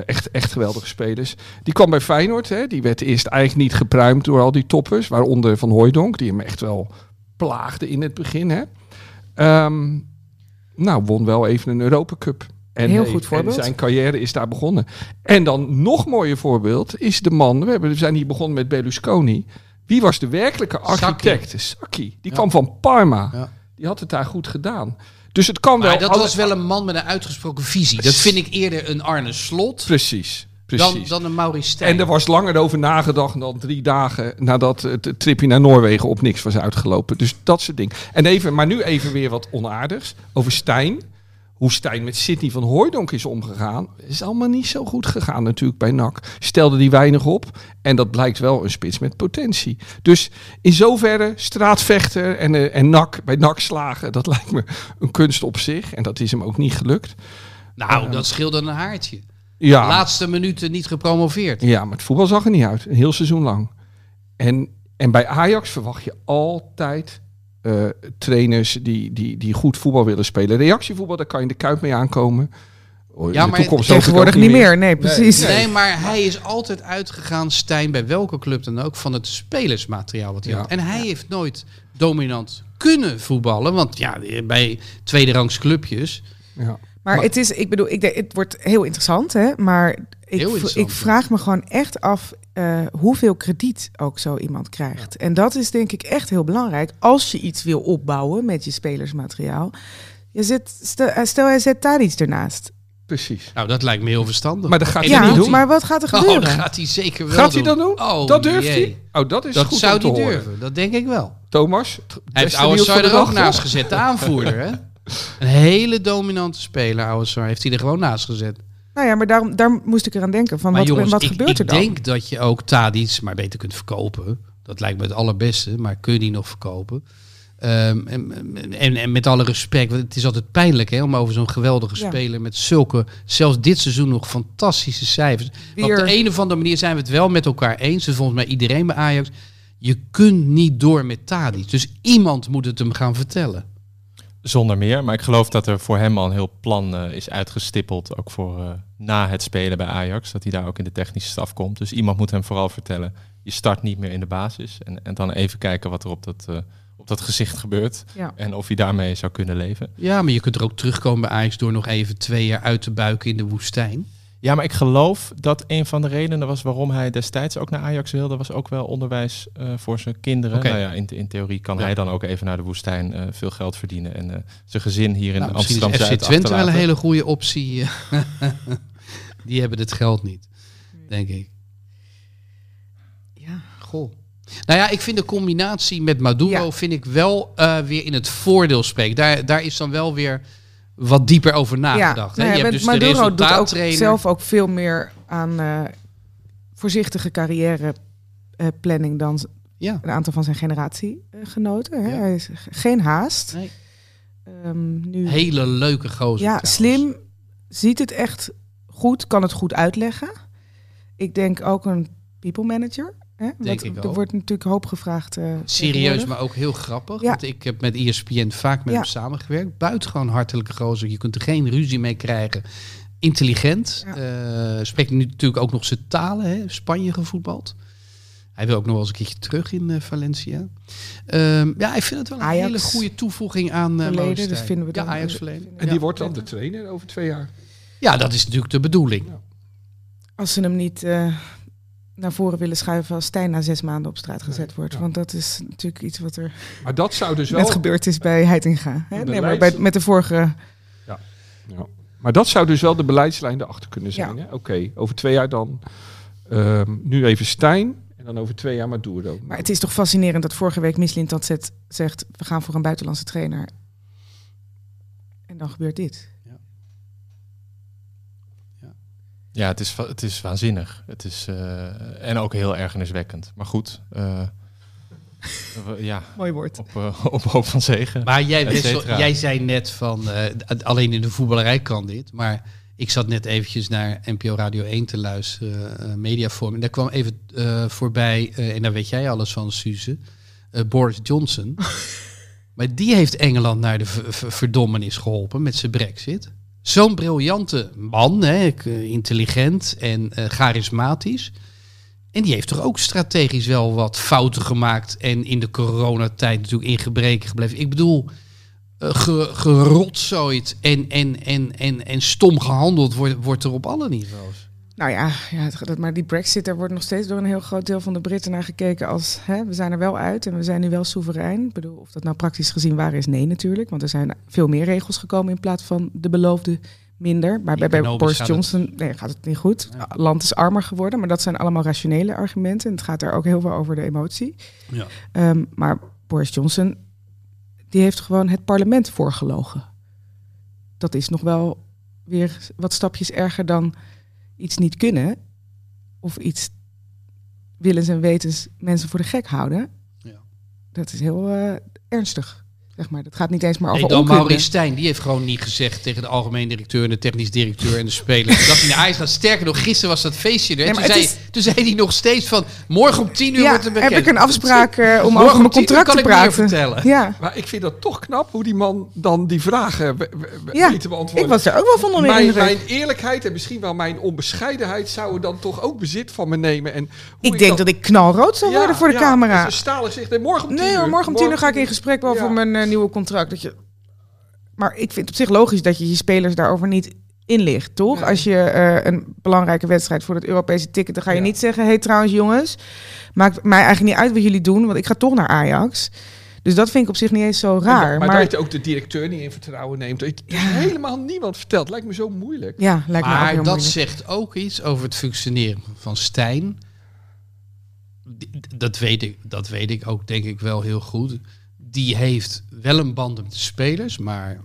B: echt, echt geweldige spelers. Die kwam bij Feyenoord. Hè. Die werd eerst eigenlijk niet gepruimd door al die toppers. Waaronder Van Hooijdonk. Die hem echt wel plaagde in het begin. Hè. Ehm, nou, won wel even een Europa Cup. En
D: Heel goed voorbeeld.
B: En zijn carrière is daar begonnen. En dan nog mooier voorbeeld is de man. We, hebben, we zijn hier begonnen met Berlusconi. Wie was de werkelijke architect? Sacchi. Die kwam van Parma.
A: Ja.
B: Die had het daar goed gedaan. Dus het kan wel.
A: Maar dat
B: alle-
A: was wel een man met een uitgesproken visie. Dat vind ik eerder een Arne Slot
B: Precies.
A: dan,
B: precies.
A: dan een Maurice Stijn.
B: En er was langer over nagedacht dan drie dagen nadat het tripje naar Noorwegen op niks was uitgelopen. Dus dat soort dingen. En even, maar nu even weer wat onaardigs over Stijn. Hoe Stijn met Sidney van Hooijdonk is omgegaan, is allemaal niet zo goed gegaan natuurlijk bij NAC. Stelde die weinig op en dat blijkt wel een spits met potentie. Dus in zoverre straatvechter en, eh, en NAC, bij NAC slagen, dat (laughs) lijkt me een kunst op zich. En dat is hem ook niet gelukt.
A: nou, dat scheelde een haartje.
B: Ja,
A: Laatste minuten niet gepromoveerd.
B: Ja, maar het voetbal zag er niet uit. Een heel seizoen lang. En, en bij Ajax verwacht je altijd eh, trainers die, die, die goed voetbal willen spelen. Reactievoetbal, daar kan je de kuip mee aankomen. Oh,
A: Ja, maar
D: Tegenwoordig niet meer. Nee, precies.
B: nee.
A: Nee, maar hij is altijd uitgegaan, Stijn, bij welke club dan ook, van het spelersmateriaal wat hij
B: Ja.
A: had. En hij heeft nooit dominant kunnen voetballen. Want ja, bij tweederangs clubjes.
B: Ja.
D: Maar,
B: Maar-
D: het is, ik bedoel, ik denk, het wordt heel interessant, hè? Maar ik, ik vraag me gewoon echt af eh, hoeveel krediet ook zo iemand krijgt. En dat is denk ik echt heel belangrijk als je iets wil opbouwen met je spelersmateriaal. Je zet, stel, eh, stel hij zet daar iets ernaast.
B: Precies.
A: Nou, dat lijkt me heel verstandig.
B: Maar dat gaat hij niet doen.
D: maar wat gaat er (laughs)
A: Oh,
D: gebeuren?
A: dat gaat hij zeker wel
B: Gaat hij
A: doen.
B: dat doen?
A: Oh,
B: dat durft
A: jee.
B: hij? Oh, dat is
A: Dat
B: goed
A: zou
B: om te
A: hij
B: horen.
A: durven. Dat denk ik wel.
B: Thomas,
A: Hij heeft
B: beste
A: Oude
B: nieuws van
A: Sar
B: de
A: er ook naast gezet, de aanvoerder. Hè? (laughs) Een hele dominante speler, Oude Sar, heeft hij er gewoon naast gezet.
D: Nou ja, maar daarom, daar moest ik eraan denken. Van
A: Maar
D: wat,
A: jongens,
D: wat
A: ik,
D: gebeurt
A: ik
D: er dan?
A: denk dat je ook Tadic maar beter kunt verkopen. Dat lijkt me het allerbeste, maar kun je die nog verkopen? Ehm, en, en, en met alle respect, want het is altijd pijnlijk hè, om over zo'n geweldige
D: Ja.
A: speler met zulke, zelfs dit seizoen nog fantastische cijfers. Maar op de een of andere manier zijn we het wel met elkaar eens. Dus volgens mij iedereen bij Ajax. Je kunt niet door met Tadic. Dus iemand moet het hem gaan vertellen.
E: Zonder meer. Maar ik geloof dat er voor hem al een heel plan eh, is uitgestippeld. Ook voor eh, na het spelen bij Ajax. Dat hij daar ook in de technische staf komt. Dus iemand moet hem vooral vertellen. Je start niet meer in de basis. En, en dan even kijken wat er op dat, eh, op dat gezicht gebeurt.
D: Ja.
E: En of hij daarmee zou kunnen leven.
A: Ja, maar je kunt er ook terugkomen bij Ajax door nog even twee jaar uit te buiken in de woestijn.
E: Ja, maar ik geloof dat een van de redenen was waarom hij destijds ook naar Ajax wilde, was ook wel onderwijs eh, voor zijn kinderen. Nou ja, in, in theorie kan
A: Ja.
E: hij dan ook even naar de woestijn eh, veel geld verdienen en eh, zijn gezin hier in
A: Nou, misschien
E: Amsterdam
A: is FC Twente wel een hele goede optie. (laughs) Die hebben het geld niet, denk ik.
D: Ja.
A: Goh. Nou ja, ik vind de combinatie met Maduro
D: Ja.
A: vind ik wel eh, weer in het voordeel spreken. Daar, daar is dan wel weer wat dieper over nagedacht. hè?
D: ja,
A: je hebt dus de
D: Maduro doet ook zelf ook veel meer aan eh, voorzichtige carrièreplanning dan
A: Ja.
D: een aantal van zijn generatiegenoten. hè.
A: Ja.
D: Hij is geen haast.
A: Nee.
D: Ehm, nu,
A: Hele leuke gozer.
D: ja,
A: trouwens.
D: slim, ziet het echt goed, kan het goed uitleggen. Ik denk ook een people manager. Hè?
A: Denk
D: Want
A: ik
D: er
A: ook.
D: wordt natuurlijk hoop gevraagd. eh,
A: Serieus, maar ook heel grappig.
D: Ja.
A: Want ik heb met ESPN vaak met
D: Ja.
A: hem samengewerkt. Buitengewoon hartelijke gozer. Je kunt er geen ruzie mee krijgen. Intelligent.
D: Ja.
A: Eh, spreekt nu natuurlijk ook nog zijn talen. Hè? Spanje gevoetbald. Hij wil ook nog wel eens een keertje terug in eh, Valencia. Ehm, ja, ik vind het wel een
D: Ajax
A: hele goede toevoeging aan uh,
D: Verleden, dus vinden we dan-
A: Ja, Ajax verleden.
B: En
A: Ja.
B: die wordt dan de trainer over twee jaar.
A: Ja, dat is natuurlijk de bedoeling.
D: Als ze hem niet eh, naar voren willen schuiven als Stijn na zes maanden op straat gezet wordt.
B: ja.
D: Want dat is natuurlijk iets wat er
B: Maar dat zou dus
D: net
B: wel...
D: gebeurd is bij Heitinga. Hè? Nee, maar bij, met de vorige...
B: Ja. Maar dat zou dus wel de beleidslijn erachter kunnen zijn.
D: Ja.
B: Oké, over twee jaar dan ehm, nu even Stijn. En dan over twee jaar Maduro.
D: Maar het is toch fascinerend dat vorige week Mislint dat zet, zegt... we gaan voor een buitenlandse trainer. En dan gebeurt dit.
E: Ja, het is, het is waanzinnig. Het is, eh, en ook heel ergerniswekkend. Maar goed, eh, (laughs) we- ja,
D: Mooi woord.
E: op, eh, op hoop van zegen.
A: Maar jij,
E: cetera.
A: jij zei net van, eh, alleen in de voetballerij kan dit. Maar ik zat net eventjes naar NPO Radio 1 te luisteren, eh Mediaforum. En daar kwam even eh, voorbij, eh, en daar weet jij alles van, Suze, eh, Boris Johnson. (laughs) maar die heeft Engeland naar de verdommenis geholpen met zijn brexit. Zo'n briljante man, hè, eh, intelligent en eh, charismatisch. En die heeft toch ook strategisch wel wat fouten gemaakt. En in de coronatijd natuurlijk in gebreken gebleven. Ik bedoel, eh, ge, gerotzooid en, en, en, en, en stom gehandeld wordt, wordt er op alle niveaus.
D: Nou ja, ja maar die brexit, daar wordt nog steeds door een heel groot deel van de Britten naar gekeken als... Hè, we zijn er wel uit en we zijn nu wel soeverein. Ik bedoel, of dat nou praktisch gezien waar is, nee natuurlijk. Want er zijn veel meer regels gekomen in plaats van de beloofde minder. Maar bij, Boris Johnson nee, gaat het niet goed. Het land is armer geworden, maar dat zijn allemaal rationele argumenten. En het gaat daar ook heel veel over de emotie.
A: Ja.
D: Ehm, maar Boris Johnson, die heeft gewoon het parlement voorgelogen. Dat is nog wel weer wat stapjes erger dan iets niet kunnen. Of iets willens en wetens mensen voor de gek houden.
A: Ja.
D: Dat is heel eh, ernstig. Zeg maar. Dat gaat niet eens maar
A: Nee,
D: over
A: dan
D: onkunde.
A: Maurice Stijn, die heeft gewoon niet gezegd tegen de algemeen directeur en de technisch directeur en de spelers. (laughs) dat hij naar Ajax gaat. Sterker nog, gisteren was dat feestje er.
D: Nee,
A: toen, zei, toen zei hij nog steeds van, morgen om tien uur
D: Ja,
A: wordt er bekend.
D: heb ik een afspraak eh, om
A: Morgen
D: over mijn
A: tien uur
D: contract te
A: kan ik meer
D: praten.
A: vertellen.
D: Ja,
B: Maar ik vind dat toch knap hoe die man dan die vragen
D: Ja,
B: weet te beantwoorden.
D: ik was er ook wel van onder de
B: mijn, mijn eerlijkheid en misschien wel mijn onbescheidenheid zouden dan toch ook bezit van me nemen. En hoe
D: ik denk dat ik knalrood zou worden voor de camera.
B: Dus stalen zegt, nee, morgen om tien
D: Nee
B: uur.
D: morgen om tien uur ga ik in gesprek voor mijn nieuwe contract. Dat je... Maar ik vind het op zich logisch dat je je spelers daarover niet inlicht, toch?
B: Nee.
D: Als je eh, een belangrijke wedstrijd voor het Europese ticket... dan ga je
B: Ja.
D: niet zeggen... hé hey, trouwens jongens, maakt mij eigenlijk niet uit wat jullie doen... want ik ga toch naar Ajax. Dus dat vind ik op zich niet eens zo raar.
B: Maar,
D: Maar,
B: dat je ook de directeur niet in vertrouwen neemt. Het is helemaal niemand verteld. Lijkt me zo moeilijk.
D: ja, lijkt me ook
A: Maar
D: heel
A: dat
D: moeilijk.
A: zegt ook iets over het functioneren van Stijn. Dat weet, ik, dat weet ik ook, denk ik, wel heel goed. Die heeft wel een band met de spelers, maar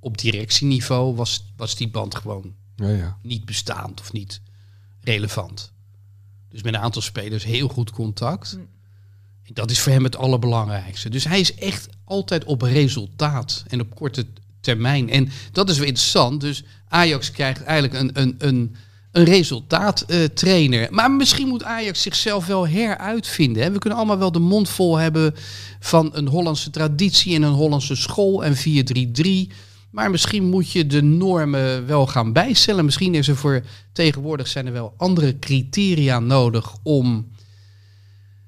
A: op directieniveau was, was die band gewoon
B: Ja, ja.
A: niet bestaand of niet relevant. Dus met een aantal spelers heel goed contact.
D: Mm.
A: En Dat is voor hem het allerbelangrijkste. Dus hij is echt altijd op resultaat en op korte termijn. En dat is wel interessant. Dus Ajax krijgt eigenlijk een, een, een, een resultaattrainer. maar misschien moet Ajax zichzelf wel heruitvinden. Hè. We kunnen allemaal wel de mond vol hebben van een Hollandse traditie en een Hollandse school en 4-3-3. Maar misschien moet je de normen wel gaan bijstellen. Misschien is er voor tegenwoordig zijn er wel andere criteria nodig om.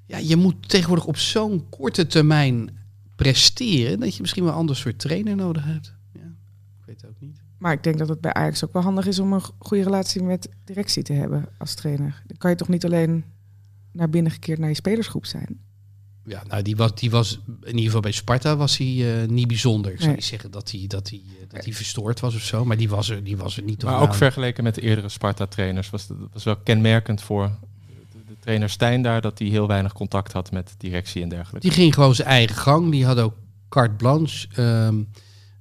A: Ja, je moet tegenwoordig op zo'n korte termijn presteren dat je misschien wel een ander soort trainer nodig hebt. Ja, ik weet het ook niet.
D: Maar ik denk dat het bij Ajax ook wel handig is om een goede relatie met directie te hebben als trainer. Dan kan je toch niet alleen naar binnen gekeerd naar je spelersgroep zijn.
A: Ja, nou, die was, die was in ieder geval bij Sparta was hij eh, niet bijzonder. Ik zou
D: Nee.
A: niet zeggen dat hij, dat, hij, eh, dat hij verstoord was of zo, maar die was er, die was er niet.
E: Maar ook vergeleken met de eerdere Sparta-trainers was, het- was wel kenmerkend voor de, de trainer Stijn daar dat hij heel weinig contact had met directie en dergelijke.
A: Die ging gewoon zijn eigen gang. Die had ook carte blanche. Ehm,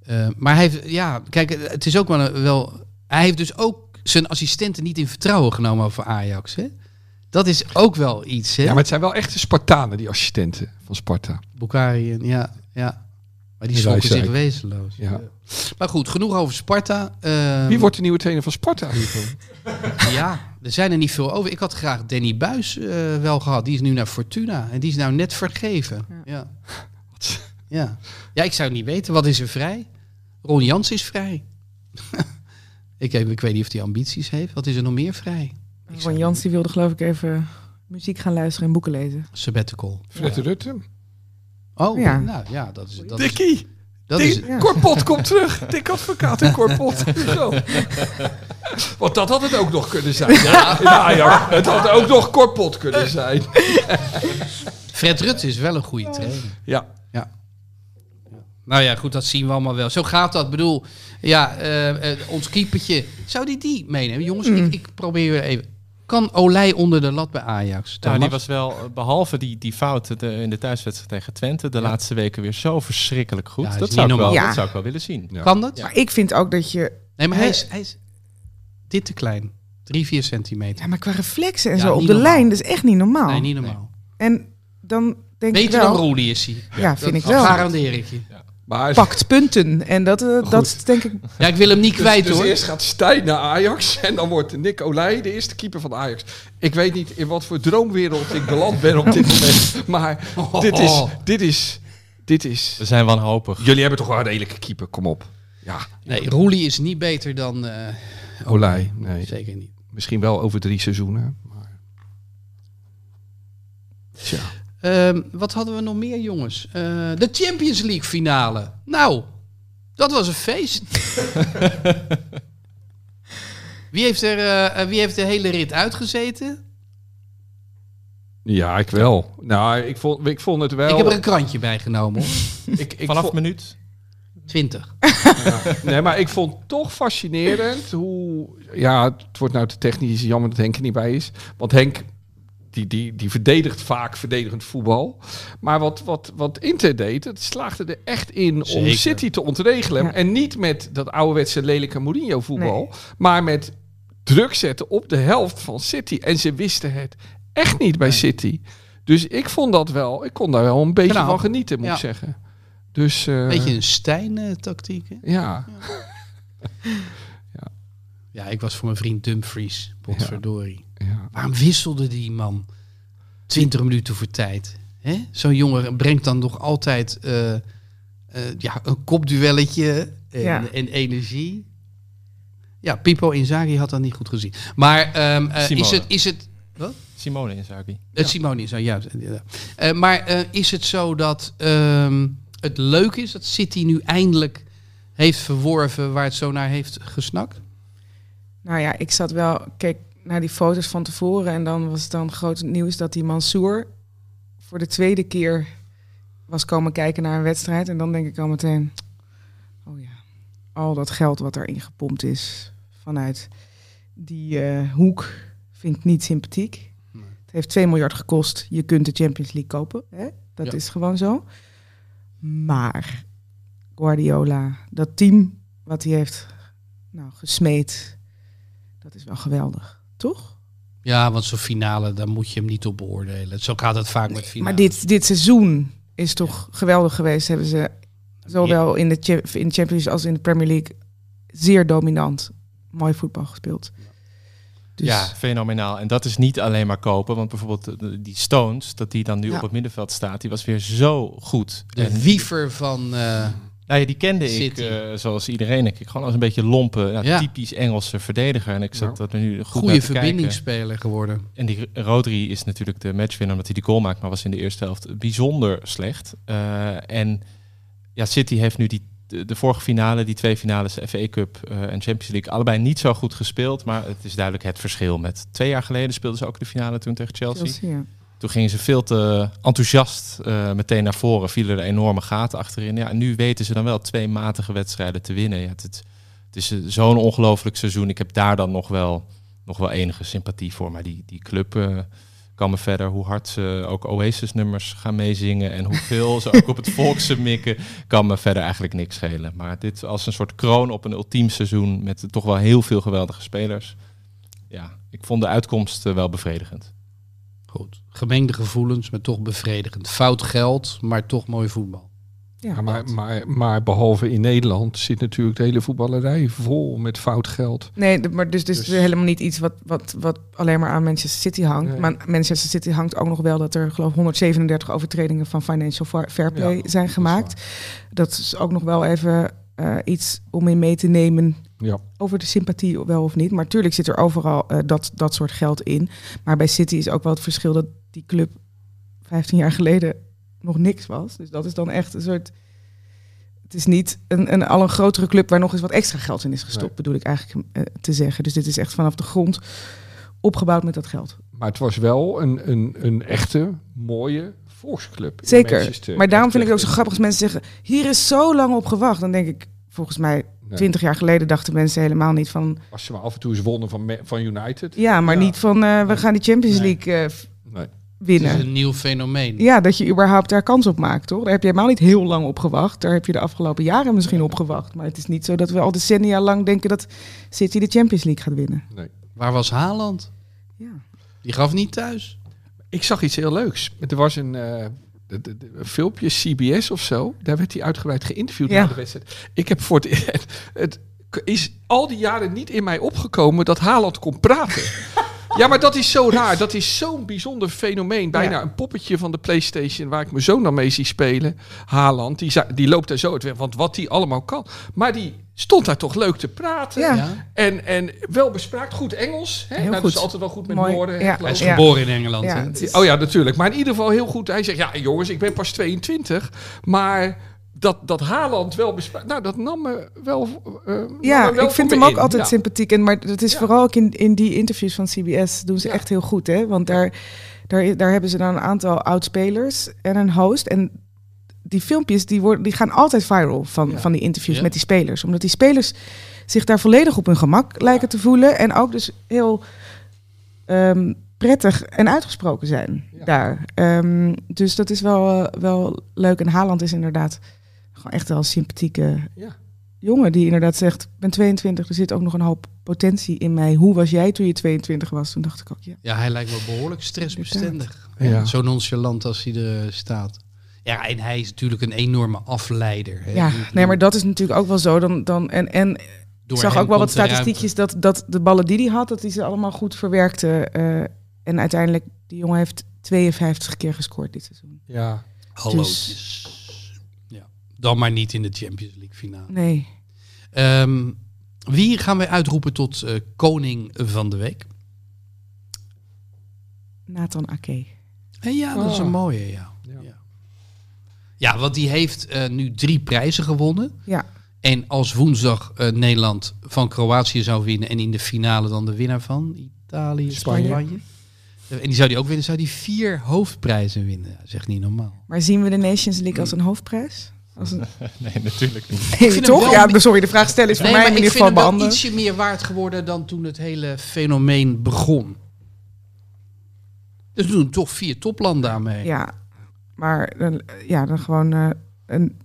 A: eh, maar hij heeft, ja, kijk, het is ook wel, een- wel. Hij heeft dus ook zijn assistenten niet in vertrouwen genomen over Ajax. Hè? Dat is ook wel iets. Hè?
B: Ja, maar het zijn wel echte Spartanen, die assistenten van Sparta.
A: Bukhari en ja, ja. Maar die
B: In
A: schrokken zich wezenloos.
B: Ja.
A: Maar goed, genoeg over Sparta. Ehm,
B: Wie wordt de nieuwe trainer van Sparta? (laughs)
A: Ja, er zijn er niet veel over. Ik had graag Danny Buis eh, wel gehad. Die is nu naar Fortuna. En die is nou net vergeven. Ja. Ja. (laughs) ja, ik zou niet weten. Wat is er vrij? Ron Jans is vrij. (laughs) ik, heb, ik weet niet of hij ambities heeft. Wat is er nog meer vrij? Ik zou-
D: Ron Jans die wilde geloof ik even muziek gaan luisteren en boeken lezen.
A: Sabbatical.
B: Fred Rutte.
A: Oh,
D: Ja.
A: nou ja, dat is... Dat is,
B: Dikkie.
A: dat is
D: Ja.
B: Korpot komt (laughs) terug. Dik advocaat en Korpot. (laughs) Zo. Want dat had het ook nog kunnen zijn. Ja, ja, ja. Het had ook nog Korpot kunnen zijn.
A: Fred Rutte is wel een goede trainer.
B: Ja.
A: Nou ja, goed, dat zien we allemaal wel. Zo gaat dat. Ik bedoel, ja, eh, eh, ons keepertje. Zou die die meenemen? Jongens,
D: Mm.
A: ik, ik probeer weer even. Kan Olij onder de lat bij Ajax?
E: Nou, die was wel, eh, behalve die, die fout de- in de thuiswedstrijd tegen Twente, de laatste weken weer zo verschrikkelijk goed.
A: Ja, dat
E: zou ik wel,
D: normaal.
E: dat zou ik wel willen zien.
B: Ja.
A: Kan dat?
D: Maar ik vind ook dat je...
A: Nee, maar hij is, hij is dit te klein. Drie, vier centimeter.
D: Ja, maar qua reflexen en
A: Ja,
D: zo op de
A: normaal.
D: lijn, dat is echt niet normaal.
A: nee, niet normaal.
D: En dan denk ik
A: Beter
D: wel...
A: dan Roelie is hij.
D: Ja, vind
A: dat
D: ik wel.
A: garandeer ik je.
B: Maar
D: Pakt punten. En dat, eh, dat is denk ik...
A: Ja, ik wil hem niet
B: dus,
A: kwijt
B: dus
A: hoor.
B: eerst gaat Stijn naar Ajax (laughs) en dan wordt Nick Olij de eerste keeper van Ajax. Ik weet niet in wat voor droomwereld ik beland ben op dit moment. Maar dit is, dit is, dit is...
E: We zijn wanhopig.
B: Jullie hebben toch wel een redelijke keeper, kom op. Ja,
A: Nee, Roelie is niet beter dan... eh
B: Olij, nee.
A: Zeker niet.
B: Misschien wel over drie seizoenen. Maar... Tja.
A: Ehm, wat hadden we nog meer, jongens? Eh, de Champions League finale. Nou, dat was een feest. (laughs) wie, heeft er, eh, wie heeft de hele rit uitgezeten?
B: Ja, ik wel. Nou, ik vond, ik vond het wel...
A: Ik heb er een krantje bij genomen. (laughs)
B: ik, ik
E: Vanaf
B: vond-
E: minuut.
A: 20.
B: Nee, maar ik vond toch fascinerend hoe... Ja, het wordt nou te technisch, jammer dat Henk er niet bij is. Want Henk, die, die, die verdedigt vaak verdedigend voetbal. Maar wat, wat, wat Inter deed, het slaagde er echt in om. City te ontregelen.
D: Ja.
B: En niet met dat ouderwetse lelijke Mourinho voetbal. Maar met druk zetten op de helft van City. En ze wisten het echt niet bij City. Dus ik vond dat wel... Ik kon daar wel een beetje
A: Knap.
B: van genieten, moet
A: Ja.
B: ik zeggen. Dus... eh,
A: Beetje een Stijn-tactiek. hè? (laughs)
B: Ja.
A: Ja, ik was voor mijn vriend Dumfries. Potverdorie.
B: Ja.
A: Waarom wisselde die man 20 minuten voor tijd? Hè? Zo'n jongen brengt dan nog altijd eh, eh, ja, een kopduelletje en,
D: Ja.
A: en energie. Ja, Pipo Inzaghi had dat niet goed gezien. Maar ehm, eh, is het... Is het wat?
E: Simone Inzaghi.
A: Het Simone nou juist. ja. Eh, maar eh, is het zo dat ehm, het leuk is dat City nu eindelijk heeft verworven waar het zo naar heeft gesnakt?
D: Nou ja, ik zat wel... Kijk naar die foto's van tevoren. En dan was het dan groot nieuws dat die Mansour... voor de tweede keer was komen kijken naar een wedstrijd. En dan denk ik al meteen... Oh ja, al dat geld wat erin gepompt is vanuit die eh, hoek vind ik niet sympathiek. Het heeft 2 miljard gekost. Je kunt de Champions League kopen. Hè? Dat
A: Ja.
D: is gewoon zo. Maar Guardiola, dat team wat hij heeft nou, gesmeed, dat is wel geweldig, toch?
A: Ja, want zo'n finale, daar moet je hem niet op beoordelen. Zo gaat het vaak met finale.
D: Maar dit, dit seizoen is toch geweldig geweest. Hebben ze zowel in de, in de Champions League als in de Premier League zeer dominant mooi voetbal gespeeld. Dus
E: Ja, fenomenaal. En dat is niet alleen maar kopen, want bijvoorbeeld eh, die Stones, dat die dan nu
D: Ja.
E: op het middenveld staat, die was weer zo goed.
A: De wiever van... eh,
E: Nou ja, die kende ik, eh, zoals iedereen, ik, gewoon als een beetje lompe, ja,
A: Ja.
E: typisch Engelse verdediger. En ik zat dat er nu goed
A: goede
E: naar te kijken.
A: verbindingsspeler geworden.
E: En die Rodri is natuurlijk de matchwinner omdat hij die goal maakt, maar was in de eerste helft bijzonder slecht. Eh, en ja, City heeft nu die, de, de vorige finale, die twee finales, de FA Cup eh, en Champions League, allebei niet zo goed gespeeld. Maar het is duidelijk het verschil met twee jaar geleden speelden ze ook de finale toen tegen Chelsea.
D: Chelsea, ja.
E: Toen gingen ze veel te enthousiast eh, meteen naar voren, vielen er enorme gaten achterin. Ja, en nu weten ze dan wel twee matige wedstrijden te winnen. Ja, het, het, het is eh, zo'n ongelooflijk seizoen. Ik heb daar dan nog wel, nog wel enige sympathie voor. Maar die, die club eh, kan me verder, hoe hard ze ook Oasis-nummers gaan meezingen en hoeveel ze ook op het volkse (laughs) mikken, kan me verder eigenlijk niks schelen. Maar dit als een soort kroon op een ultiem seizoen met toch wel heel veel geweldige spelers. Ja, ik vond de uitkomst wel bevredigend.
A: Goed. Gemengde gevoelens, maar toch bevredigend. Fout geld, maar toch mooi voetbal.
D: Ja.
B: Maar, maar, maar behalve in Nederland zit natuurlijk de hele voetballerij vol met fout geld.
D: Nee, maar dus, dus,
B: Dus-
D: helemaal niet iets wat, wat, wat alleen maar aan Manchester City hangt.
B: Nee.
D: Maar Manchester City hangt ook nog wel dat er geloof ik 137 overtredingen van financial fa- fair play
B: Ja,
D: zijn gemaakt. Dat is ook nog wel even eh, iets om in mee te nemen
B: Ja.
D: over de sympathie wel of niet. Maar tuurlijk zit er overal eh, dat, dat soort geld in. Maar bij City is ook wel het verschil dat die club 15 jaar geleden nog niks was. Dus dat is dan echt een soort... Het is niet een, een al een grotere club waar nog eens wat extra geld in is gestopt,
B: Nee.
D: bedoel ik eigenlijk eh, te zeggen. Dus dit is echt vanaf de grond opgebouwd met dat geld.
B: Maar het was wel een, een, een echte, mooie volksclub.
D: Zeker. Maar daarom vind ik het ook zo grappig als mensen zeggen... hier is zo lang op gewacht. Dan denk ik, volgens mij,
B: Nee.
D: 20 jaar geleden dachten mensen helemaal niet van...
B: Als ze maar af en toe eens wonnen van, van United.
D: ja, maar
B: Ja.
D: niet van eh, we gaan die Champions
B: Nee.
D: League eh,
B: Nee.
A: Het
D: winnen.
A: is een nieuw fenomeen.
D: Ja, dat je überhaupt daar kans op maakt, toch? Daar heb je helemaal niet heel lang op gewacht. Daar heb je de afgelopen jaren misschien op gewacht. Maar het is niet zo dat we al decennia lang denken dat City de Champions League gaat winnen.
A: Waar was Haaland?
D: Ja.
A: Die gaf niet thuis.
B: Ik zag iets heel leuks. Er was een, eh, de- de- de- een filmpje, CBS of zo. Daar werd hij uitgebreid geïnterviewd
D: Ja.
B: na de wedstrijd. Ik heb voor het, (laughs) het is al die jaren niet in mij opgekomen dat Haaland kon praten. (laughs) Ja, maar dat is zo raar. Dat is zo'n bijzonder fenomeen. Bijna
D: Ja.
B: een poppetje van de PlayStation waar ik mijn zoon dan mee zie spelen. Haaland, die, die loopt daar zo uit weg. Want wat die allemaal kan. Maar die stond daar toch leuk te praten.
D: Ja.
B: En, en wel bespraakt. Goed Engels. Hè?
D: Heel
B: Nou, Dat
D: goed.
B: is altijd wel goed met
D: Mooi.
B: woorden.
D: Ja.
A: Hij is geboren in Engeland.
D: Ja,
A: hè?
D: het is-
B: Oh ja, natuurlijk. Maar in ieder geval heel goed. Hij zegt, ja jongens, ik ben pas 22. Maar dat, dat Haaland wel bespraakt... Nou, dat nam me wel eh,
D: Ja,
B: me wel
D: ik vind hem ook
B: in.
D: altijd
B: Ja.
D: sympathiek. En, maar dat is
B: Ja.
D: vooral ook in, in die interviews van CBS doen ze
B: Ja.
D: echt heel goed. Hè? Want daar, daar, daar hebben ze dan een aantal oudspelers en een host. En die filmpjes die worden, die gaan altijd viral van, van die interviews met die spelers. Omdat die spelers zich daar volledig op hun gemak lijken te voelen. En ook dus heel ehm, prettig en uitgesproken zijn
B: Ja.
D: daar. Ehm, dus dat is wel, eh, wel leuk. En Haaland is inderdaad gewoon echt wel een sympathieke
B: Ja.
D: jongen die inderdaad zegt: Ik ben 22, er zit ook nog een hoop potentie in mij. Hoe was jij toen je 22 was? Toen dacht ik ook, ja.
A: Ja, hij lijkt me behoorlijk stressbestendig.
B: Ja.
A: Zo nonchalant als hij er eh, staat. Ja, en hij is natuurlijk een enorme afleider. Hè.
D: Ja, nee, maar dat is natuurlijk ook wel zo. Dan, dan, en en ik zag ook wel wat statistiekjes dat, dat de ballen die hij had, dat hij ze allemaal goed verwerkte. eh, en uiteindelijk, die jongen heeft 52 keer gescoord dit seizoen.
B: Ja.
A: Hallootjes. Ja. Dan maar niet in de Champions League finale.
D: Nee.
A: Ehm, wie gaan wij uitroepen tot eh, koning van de week?
D: Nathan Ake.
A: En ja, dat is
B: Ah.
A: een mooie, ja.
B: Ja.
A: Ja, ja want die heeft eh, nu drie prijzen gewonnen.
D: Ja.
A: En als woensdag eh, Nederland van Kroatië zou winnen en in de finale dan de winnaar van Italië,
B: Spanje.
A: Spanje. Eh, En die zou die ook winnen, zou die vier hoofdprijzen winnen. Dat is echt niet normaal.
D: Maar zien we de Nations League als een hoofdprijs? Als een... (laughs)
E: Nee, natuurlijk niet.
D: Nee, toch? Ja, sorry, de vraag stellen is voor mij in
A: maar
D: ieder
A: ik vind
D: geval
A: hem wel
D: beantwoord.
A: ietsje meer waard geworden dan toen het hele fenomeen begon. Dus doen toch vier toplanden aan mee.
D: Ja, maar dan, ja, dan gewoon eh, een.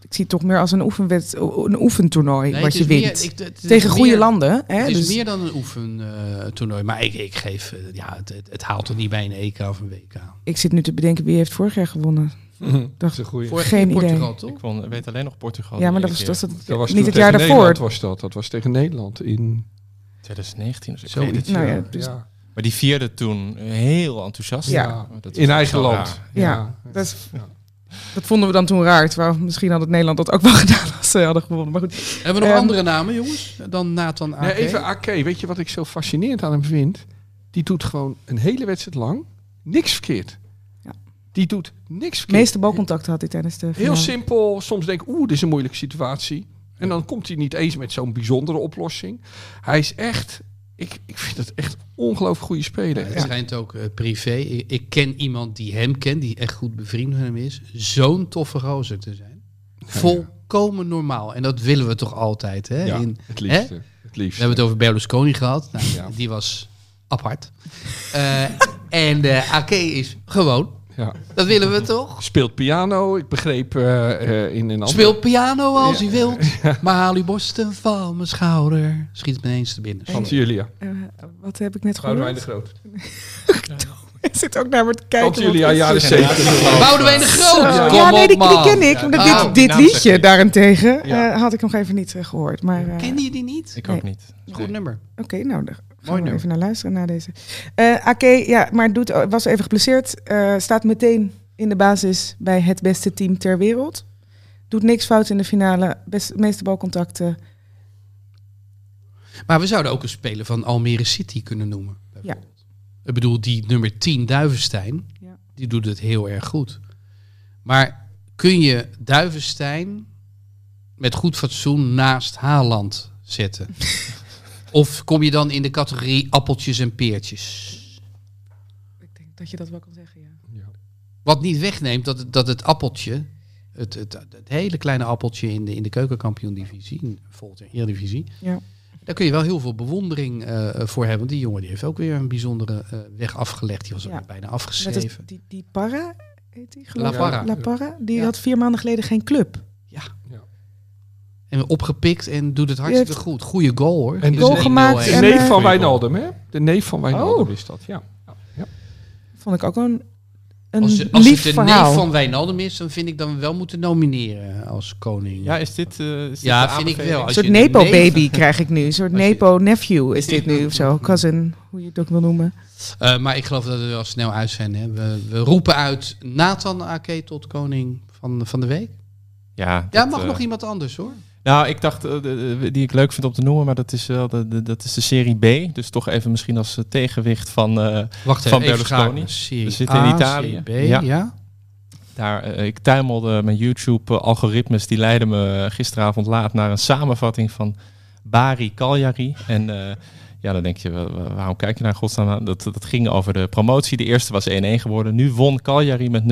D: Ik zie het toch meer als een, oefenwed, een oefentoernooi
A: Nee,
D: wat je
A: meer-
D: wint.
A: ik- het is
D: Tegen goede
A: meer-
D: landen. Hè?
A: Het is
D: Dus,
A: meer dan een oefentoernooi. maar ik, ik geef, eh, ja, het, het, het haalt er niet bij een EK of een WK.
D: Ik zit nu te bedenken wie heeft vorig jaar gewonnen.
B: Dat is een goeie.
A: Vorig
D: Geen
A: in Portugal,
E: Ik
A: toch?
E: won, weet alleen nog Portugal.
D: ja, maar dat was, dat
B: Dat was
D: niet het jaar
B: tegen
D: daarvoor.
B: Nederland was dat. Dat was tegen Nederland in...
E: 2019 of zo. ik
B: Zoiets,
D: Nou ja, dus-
B: ja.
E: Maar die vierde toen heel enthousiast.
D: Ja.
E: Dat
B: In eigen land.
D: Ja, dat, is- dat vonden we dan toen raar. Terwijl misschien had het Nederland dat ook wel (laughs) gedaan als ze hadden gewonnen. Maar goed,
A: Hebben we nog
D: Ehm,
A: andere namen, jongens? Dan Nathan Ake?
B: Nee, even Ake. Weet je wat ik zo fascinerend aan hem vind? Die doet gewoon een hele wedstrijd lang niks verkeerd. Die doet niks
D: de
B: verkeerd.
D: meeste balcontacten had hij tijdens de
B: Heel simpel. Soms denk ik, oeh, dit is een moeilijke situatie. En dan komt hij niet eens met zo'n bijzondere oplossing. Hij is echt, ik, ik vind het echt ongelooflijk goede speler.
A: Ja, het
B: Ja.
A: schijnt ook eh, privé. Ik, ik ken iemand die hem kent, die echt goed bevriend met hem is. Zo'n toffe gozer te zijn. Volkomen normaal. En dat willen we toch altijd. Hè?
B: Ja,
A: In,
B: het
A: hè?
B: liefste. Het
A: We
B: liefste.
A: hebben het over Berlusconi gehad. Nou,
B: Ja.
A: Die was apart. Eh, en de Ake is gewoon.
B: Ja.
A: Dat willen we toch?
B: Speelt piano. Ik begreep eh, eh, in een andere...
A: Speel piano als
B: Ja.
A: u wilt. (laughs) Maar haal uw borsten van mijn schouder. Schiet me eens te binnen.
B: Hans Julia.
D: Eh, wat heb ik net gehoord?
B: Boudewijn de Groot. (laughs)
D: zit ook naar me te kijken. Wat is
B: jaren zeventig.
A: Boudewijn de Groot. Kom
D: Ja, nee, die, ken ik.
E: Ja,
D: maar dit
E: zeg
D: liedje
E: ik.
D: daarentegen
B: Ja.
D: eh, had ik nog even niet eh, gehoord. Maar eh,
A: Ken je die niet?
E: Ik
D: Nee.
E: ook niet.
A: Goed nummer.
D: Oké, nou,
A: Mooi nummer.
D: even naar luisteren na deze. Eh Ake, ja, maar doet, was even geblesseerd. eh, staat meteen in de basis bij het beste team ter wereld. Doet niks fout in de finale. Best, meeste balcontacten.
A: Maar we zouden ook een speler van Almere City kunnen noemen. bijvoorbeeld. Ik bedoel, die nummer 10 Duivenstein,
D: Ja.
A: die doet het heel erg goed. Maar kun je Duivenstein met goed fatsoen naast Haaland zetten? (laughs) of kom je dan in de categorie appeltjes en peertjes?
D: Ik denk dat je dat wel kan zeggen, ja.
A: Wat niet wegneemt dat het, dat het appeltje, het, het, het hele kleine appeltje in de, in de keukenkampioen-divisie, in bijvoorbeeld de Eredivisie,
D: Ja.
A: daar kun je wel heel veel bewondering eh, voor hebben. Want die jongen die heeft ook weer een bijzondere eh, weg afgelegd. Die was ook
D: Ja.
A: bijna afgeschreven.
D: het, die, die Parra, heet die geloof
A: La
D: ik?
A: Parra.
D: La Parra, die
A: Ja.
D: had vier maanden geleden geen club.
A: En opgepikt en doet het hartstikke
D: heeft-
A: goed. Goede goal hoor.
B: En
A: Is
D: goal
A: een
D: gemaakt
A: 1-0
B: De neef van Wijnaldum, hè? De neef van Wijnaldum
D: Oh.
B: is dat, ja. Ja, ja.
D: Vond ik ook een, een
A: Als, als
D: lief
A: het de
D: verhaal.
A: neef van Wijnaldum is, dan vind ik dan wel moeten nomineren als koning.
E: Ja, is dit... eh, is
A: Ja, vind ik wel.
D: Een
A: Als
D: soort
A: je de
D: Nepo-baby
A: neef-
D: krijg ik nu. Een soort
E: Als
D: Nepo-nephew is dit nu of zo. (laughs) Cousin, hoe je het ook wil noemen.
A: Eh, maar ik geloof dat we wel snel uit zijn. Hè. We, we roepen uit Nathan Ake tot koning van, van de week.
E: Ja,
A: Ja,
E: dat,
A: mag
E: eh,
A: nog iemand anders hoor.
E: Nou, ik dacht, eh, die ik leuk vind om te noemen, maar dat is wel de, de, dat is de serie B. Dus toch even misschien als eh, tegenwicht van... eh,
A: Wacht
E: van
A: even,
E: Berlusconi. We zitten in Italië.
A: Serie B,
E: Ja.
A: ja.
E: Daar, ik tuimelde mijn YouTube-algoritmes, die leidden me gisteravond laat naar een samenvatting van Bari Cagliari. En ja, dan denk je, wa- wa- waarom kijk je naar godsnaam? Dat, dat ging over de promotie. De eerste was 1-1 geworden. Nu won Cagliari met 0-1.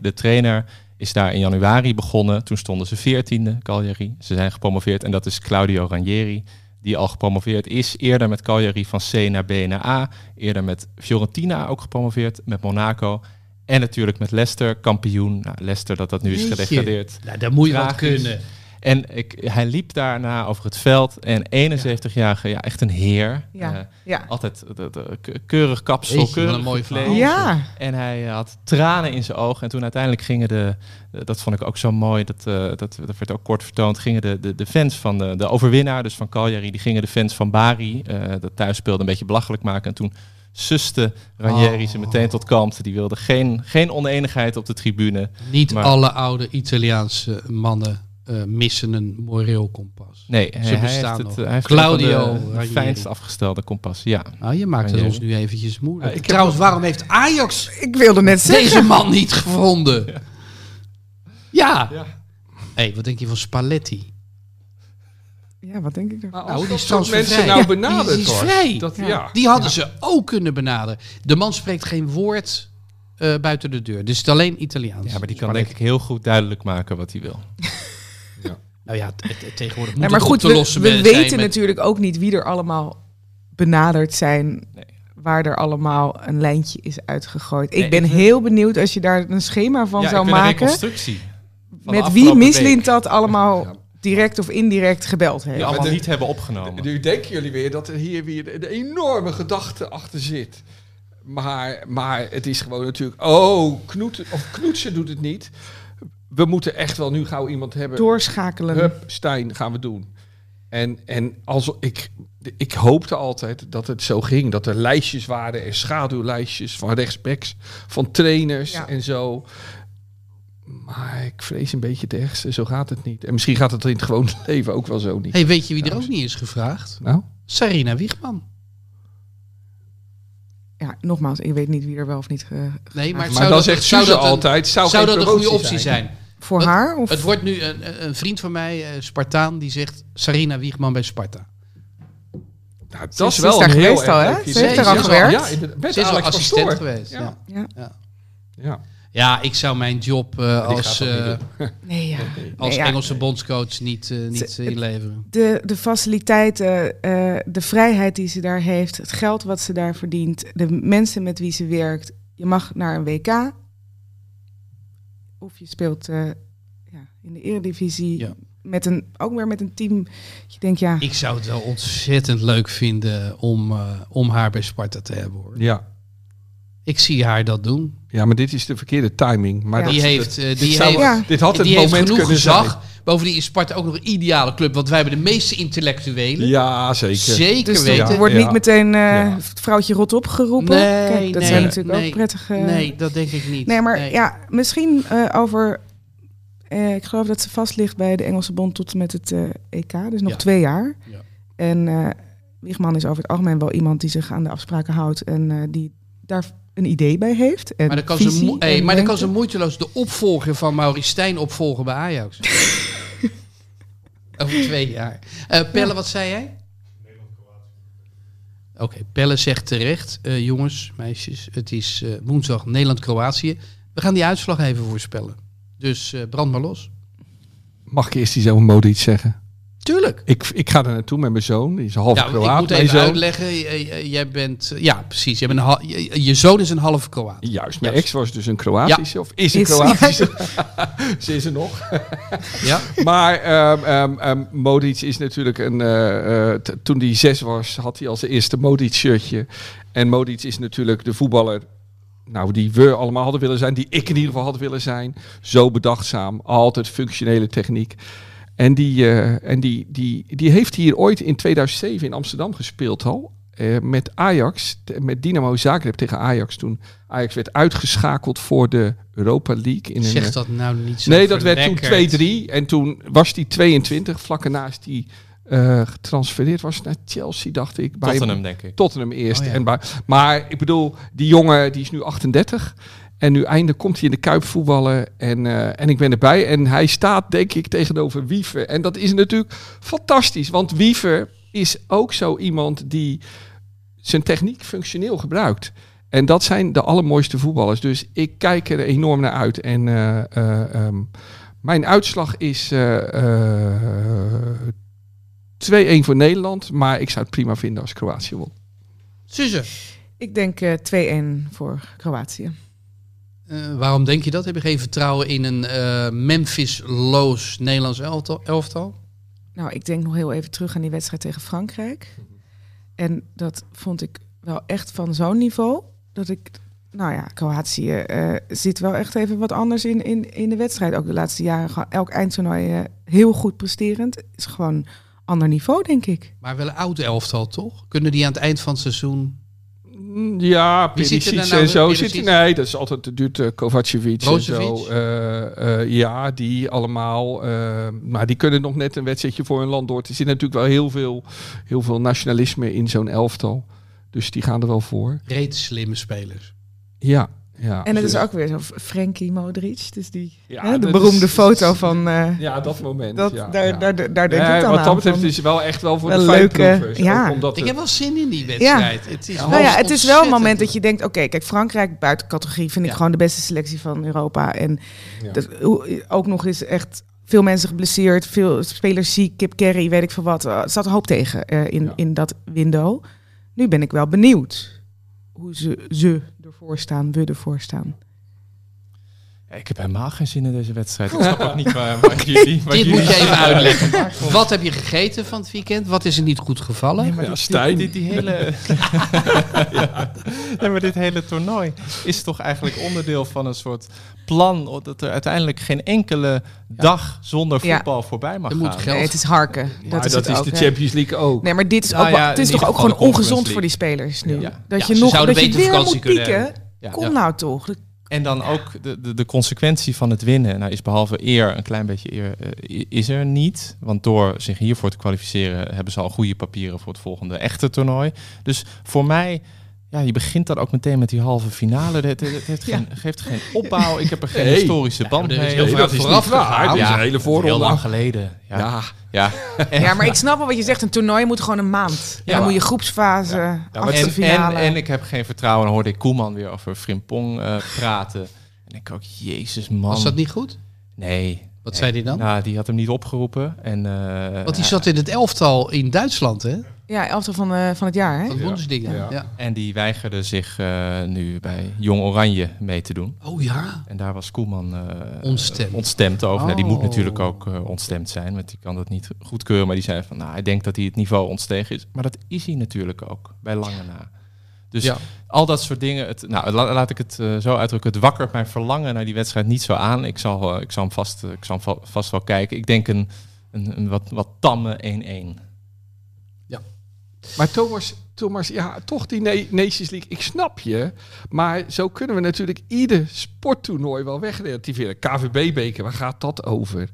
E: De trainer is daar in januari begonnen. Toen stonden ze 14e, Cagliari. Ze zijn gepromoveerd en dat is Claudio Ranieri. Die al gepromoveerd is. Eerder met Cagliari van C naar B naar A. Eerder met Fiorentina ook gepromoveerd. Met Monaco. En natuurlijk met Leicester, kampioen. Nou, Leicester dat dat nu is gedegradeerd.
A: Nou, daar moet je wat
E: Tragisch.
A: kunnen.
E: En ik, hij liep daarna over het veld. En 71-jarige, ja, echt een heer.
D: Ja.
E: Eh,
D: Ja.
E: altijd de, de, ke- keurig kapsel, keurig
A: een mooi verhaal.
D: Ja.
E: En hij had tranen in zijn ogen. En toen uiteindelijk gingen de, eh, dat vond ik ook zo mooi, dat, eh, dat, dat werd ook kort vertoond, gingen de, de, de fans van de, de overwinnaar, dus van Cagliari, die gingen de fans van Bari, eh, dat thuis speelde, een beetje belachelijk maken. En toen suste Ranieri
A: Oh.
E: ze meteen tot kalmte. Die wilde geen, geen oneenigheid op de tribune.
A: Niet
E: Maar-
A: alle oude Italiaanse mannen eh, missen een moreel kompas.
E: Nee,
A: Ze
E: hij,
A: bestaan
E: heeft
A: nog.
E: het, eh, hij heeft
A: Claudio
E: de
A: Ranieri.
E: fijnst afgestelde kompas, ja.
A: Nou, je maakt het ons nu eventjes moeilijk.
B: Ja, heb
A: Trouwens, waarom heeft Ajax
D: Ik wilde net zeggen.
A: deze man niet gevonden? Ja.
E: Ja.
A: hey, wat denk je van Spalletti?
D: Ja, wat denk ik?
B: Maar
A: Nou, die
B: dat soort mensen nou
A: Ja,
B: benaderd
A: die is
B: wordt,
A: vrij.
B: Dat,
D: Ja.
B: ja.
A: Die hadden ze ook kunnen benaderen. De man spreekt geen woord eh, buiten de deur. Dus het is alleen Italiaans.
E: Ja, maar die kan denk ik heel goed duidelijk maken wat hij wil.
A: Nou ja, tegenwoordig moet
D: maar
A: het
D: goed,
A: op te
D: we,
A: lossen
D: we
A: zijn
D: weten
A: met-
D: natuurlijk ook niet wie er allemaal benaderd zijn.
E: Nee.
D: Waar er allemaal een lijntje is uitgegooid.
E: Nee,
D: ik ben
E: ik-
D: heel benieuwd als je daar een schema van
E: ja,
D: zou
E: ik wil een
D: maken.
E: reconstructie.
D: Met wie Mislint dat allemaal direct of indirect gebeld heeft.
E: Die allemaal
B: de-
E: niet hebben opgenomen.
B: Nu denken jullie weer dat er hier weer een enorme gedachte achter zit. Maar, maar het is gewoon natuurlijk... Oh, knoeten, of knoetsen doet het niet. We moeten echt wel nu gauw iemand hebben.
D: Doorschakelen.
B: Hup, Stijn, gaan we doen. En, en als ik, ik hoopte altijd dat het zo ging. Dat er lijstjes waren en schaduwlijstjes van rechtsbacks, van trainers
D: Ja.
B: en zo. Maar ik vrees een beetje het ergste. Zo gaat het niet. En misschien gaat het in het gewone (laughs) leven ook wel zo niet.
A: Hey, weet je wie er ook niet is gevraagd?
B: Nou?
A: Sarina Wiegman.
D: Ja, nogmaals, ik weet niet wie er wel of niet... ge-
A: Nee, maar,
B: Maar
A: zou
B: dan
A: dat,
B: zegt
A: zou
B: Suze altijd, zou,
A: dat een goede optie zijn?
D: voor
A: Het-
D: haar? Of?
A: Het wordt nu een, een- vriend van mij, eh, Spartaan, die zegt Sarina Wiegman bij Sparta.
B: Nou, dat
D: Ze
B: is
D: is
B: wel
D: daar
B: een heel
D: geweest al,
B: erg
D: hè? Ze
A: heeft er al
D: gewerkt.
B: Ja, met
A: Ze is assistent geweest.
B: Ja.
A: Ja.
D: Ja.
A: Ja.
B: Ja.
A: Ik zou mijn job eh, als, eh, (laughs)
D: Nee, ja.
A: als
D: Nee, ja.
A: Engelse bondscoach niet, eh, niet inleveren.
D: de, de faciliteiten, eh, de vrijheid die ze daar heeft, het geld wat ze daar verdient, de mensen met wie ze werkt. Je mag naar een WK. Of je speelt eh, ja, in de eredivisie.
A: Ja.
D: Met een, ook weer met een team. Je denkt, ja,
A: Ik zou het wel ontzettend leuk vinden om, eh, om haar bij Sparta te hebben hoor.
B: ja.
A: Ik zie haar dat doen.
B: Ja, maar dit is de verkeerde timing. Maar
D: Ja.
B: dat,
A: Die heeft, eh,
B: dit,
A: die
B: zou-
A: heeft,
D: Ja.
B: dit had het
A: die heeft
B: moment
A: genoeg
B: kunnen
A: gezag.
B: zijn.
A: Bovendien is Sparta ook nog een ideale club, want wij hebben de meeste intellectuelen.
B: Ja, zeker.
A: Zeker
D: Dus
A: weten.
D: er wordt
B: Ja.
D: niet meteen eh, vrouwtje rot opgeroepen.
A: Nee,
D: Kijk, dat
A: nee,
D: zijn natuurlijk
A: nee.
D: ook prettige...
A: Nee, dat denk ik niet.
D: Nee, maar ja, misschien eh, over... eh, ik geloof dat ze vast ligt bij de Engelse bond tot en met het eh, EK. Dus nog
A: Ja.
D: twee jaar.
A: Ja.
D: En eh Wiegman is over het algemeen wel iemand die zich aan de afspraken houdt. En eh, die daar een idee bij heeft. En
A: Maar dan kan, ze,
D: visie
A: mo- hey,
D: en
A: maar dan kan ze moeiteloos de opvolger van Maurice Stijn opvolgen bij Ajax. (laughs) Over twee jaar. Eh, Pelle, wat zei jij? Oké, Pelle zegt terecht, eh, jongens, meisjes, het is eh, woensdag Nederland-Kroatië. We gaan die uitslag even voorspellen. Dus eh, brand maar los.
B: Mag ik eerst iets over mode iets zeggen?
A: Tuurlijk.
B: Ik, ik ga er naartoe met mijn zoon. Die is een halve
A: Ja, ik
B: Kroaat.
A: moet
B: mijn
A: even
B: zoon.
A: uitleggen. eh, eh, Jij bent, eh, ja, precies. Jij bent een je, je zoon is een halve Kroaat.
B: Juist, mijn
A: Juist.
B: ex was dus een Kroatische. Of is een
D: Is-
B: Kroatische. (laughs) (laughs) Ze is er nog. (laughs)
A: Ja.
B: Maar ehm ehm ehm, Modric is natuurlijk een... eh, eh, t- toen hij zes was, had hij al zijn eerste Modric-shirtje. En Modric is natuurlijk de voetballer... Nou, die we allemaal hadden willen zijn. Die ik in ieder geval had willen zijn. Zo bedachtzaam. Altijd functionele techniek. En die, eh, en die, die, die heeft hier ooit in 2007 in Amsterdam gespeeld al. eh, met Ajax, met Dynamo Zagreb tegen Ajax. Toen Ajax werd uitgeschakeld voor de Europa League. In
A: Zeg
B: eh,
A: dat nou niet zo
B: Nee, dat werd toen
A: verlekkerd.
B: 2-3. En toen was hij 22. Vlak is hij eh, getransfereerd. Was naar Chelsea, dacht ik. Bij
E: Tottenham, denk ik.
B: Tottenham eerst.
A: Oh ja.
B: en bij, maar ik bedoel, die jongen die is nu 38. En nu eindelijk komt hij in de Kuip voetballen. En, eh, en ik ben erbij. En hij staat, denk ik, tegenover Wiever. En dat is natuurlijk fantastisch. Want Wiever is ook zo iemand die zijn techniek functioneel gebruikt. En dat zijn de allermooiste voetballers. Dus ik kijk er enorm naar uit. En eh, eh, ehm, mijn uitslag is eh, eh, 2-1 voor Nederland. Maar ik zou het prima vinden als Kroatië won.
A: Suze,
D: Ik denk eh 2-1 voor Kroatië.
A: Eh, waarom denk je dat? Heb je geen vertrouwen in een eh, Memphis-loos Nederlands elftal? elftal?
D: Nou, ik denk nog heel even terug aan die wedstrijd tegen Frankrijk. En dat vond ik wel echt van zo'n niveau. Dat ik, nou ja, Kroatië eh, zit wel echt even wat anders in, in, in de wedstrijd. Ook de laatste jaren, gewoon elk eindtoernooi heel goed presterend. Is gewoon ander niveau, denk ik.
A: Maar wel een oud elftal, toch? Kunnen die aan het eind van het seizoen...
B: Mm, Ja,
A: er
B: Perisic
A: nou
B: en zo.
A: Perisic?
B: Zit, nee, dat is altijd de duurt uh, Kovacevic en zo. Eh, eh, ja, die allemaal. eh, maar die kunnen nog net een wedstrijdje voor hun land door. Er zit natuurlijk wel heel veel, heel veel nationalisme in zo'n elftal. Dus die gaan er wel voor.
A: Reet slimme spelers.
B: Ja, ja.
D: En het is ook weer zo Frankie Modric. Dus die,
B: Ja,
D: hè, de beroemde
B: is-
D: foto van... eh,
B: Ja, dat moment.
D: dat,
B: ja,
D: daar,
B: ja.
D: Daar, daar, daar denk
B: Nee,
D: ik dan
B: wat
D: aan.
B: dat betreft is het wel echt wel voor
D: Wel
B: de
D: leuke- ja.
B: Omdat
A: Ik
B: het-
A: heb wel zin in die wedstrijd. Het is
D: Nou ja, het is wel een moment dat je denkt, oké, kijk, Frankrijk buiten categorie vind ik
A: Ja.
D: gewoon de beste selectie van Europa. En
B: Ja.
D: dat, hoe- ook nog eens echt veel mensen geblesseerd, veel spelers ziek, Kip Kerry, weet ik veel wat. Er zat een hoop tegen eh, in,
B: Ja.
D: in dat window. Nu ben ik wel benieuwd hoe ze, ze ervoor staan, we ervoor staan.
E: Ik heb helemaal geen zin in deze wedstrijd. (laughs) Ik snap ook niet waar, waar jullie... Waar
A: Dit
E: jullie
A: moet je even uitleggen. Wat heb je gegeten van het weekend? Wat is er niet goed gevallen?
D: maar
B: Ja,
D: dit-
B: Stijn.
E: Die, die hele... (laughs) ja. Nee, maar dit hele toernooi is toch eigenlijk onderdeel van een soort plan... dat er uiteindelijk geen enkele dag zonder
D: Ja.
E: voetbal voorbij mag
A: Er moet
E: gaan.
A: geld-
D: Nee, het is harken.
B: Maar
D: dat is,
B: dat
D: het
B: is
D: ook,
B: de. Champions League ook.
D: Nee, maar dit is,
E: Nou
D: ook,
E: ja,
D: het is toch ook gewoon ongezond voor die spelers nu.
E: Ja.
D: Dat
A: Ja,
D: je
A: ze
D: nog
A: zouden
D: dat je
A: beter
D: weer
A: vakantie
D: moet pieken.
E: Ja.
D: Kom
E: Ja.
D: nou toch.
E: En dan ook de, de, de consequentie van het winnen. Nou is behalve eer, een klein beetje eer, eh, is er niet. Want door zich hiervoor te kwalificeren hebben ze al goede papieren voor het volgende echte toernooi. Dus voor mij, ja, je begint dan ook meteen met die halve finale. Het, het, het heeft,
D: Ja.
E: geen, geeft geen opbouw. Ik heb er geen historische band
A: is
E: mee.
A: heel veel
B: dat is
A: vooraf gegaan.
E: Ja,
B: een hele voorronde.
E: Heel lang geleden. Ja.
B: Ja.
E: ja.
D: Ja, maar ik snap wel wat je zegt. Een toernooi moet gewoon een maand. En dan moet je groepsfase,
E: Ja, en,
D: finale.
E: en, en ik heb geen vertrouwen. Dan hoorde ik Koeman weer over Frimpong eh, praten. En ik ook, jezus man.
A: Was dat niet goed?
E: Nee.
A: Wat
E: Nee.
A: zei hij dan?
E: Nou, die had hem niet opgeroepen. En, eh,
A: Want die zat in het elftal in Duitsland, hè?
D: Ja, elftal van, eh, van het jaar, hè?
A: Van de Bundesliga.
B: Ja.
A: Ja.
E: En die weigerde zich eh, nu bij Jong Oranje mee te doen.
A: Oh ja.
E: En daar was Koeman eh,
A: Ontstemd.
E: ontstemd over. Nou, die moet
A: Oh.
E: natuurlijk ook eh, ontstemd zijn, want die kan dat niet goedkeuren. Maar die zei van, nou, hij denkt dat hij het niveau ontstegen is. Maar dat is hij natuurlijk ook, bij lange na. Dus
A: Ja.
E: al dat soort dingen. Het, nou, la- laat ik het eh, zo uitdrukken. Het wakkert mijn verlangen naar die wedstrijd niet zo aan. Ik zal, eh, ik zal hem, vast, ik zal hem va- vast wel kijken. Ik denk een, een, een wat, wat tamme 1-1.
B: Maar Thomas, Thomas, ja, toch die Na- Nations League, ik snap je. Maar zo kunnen we natuurlijk ieder sporttoernooi wel wegrelativeren. KVB-beker, waar gaat dat over?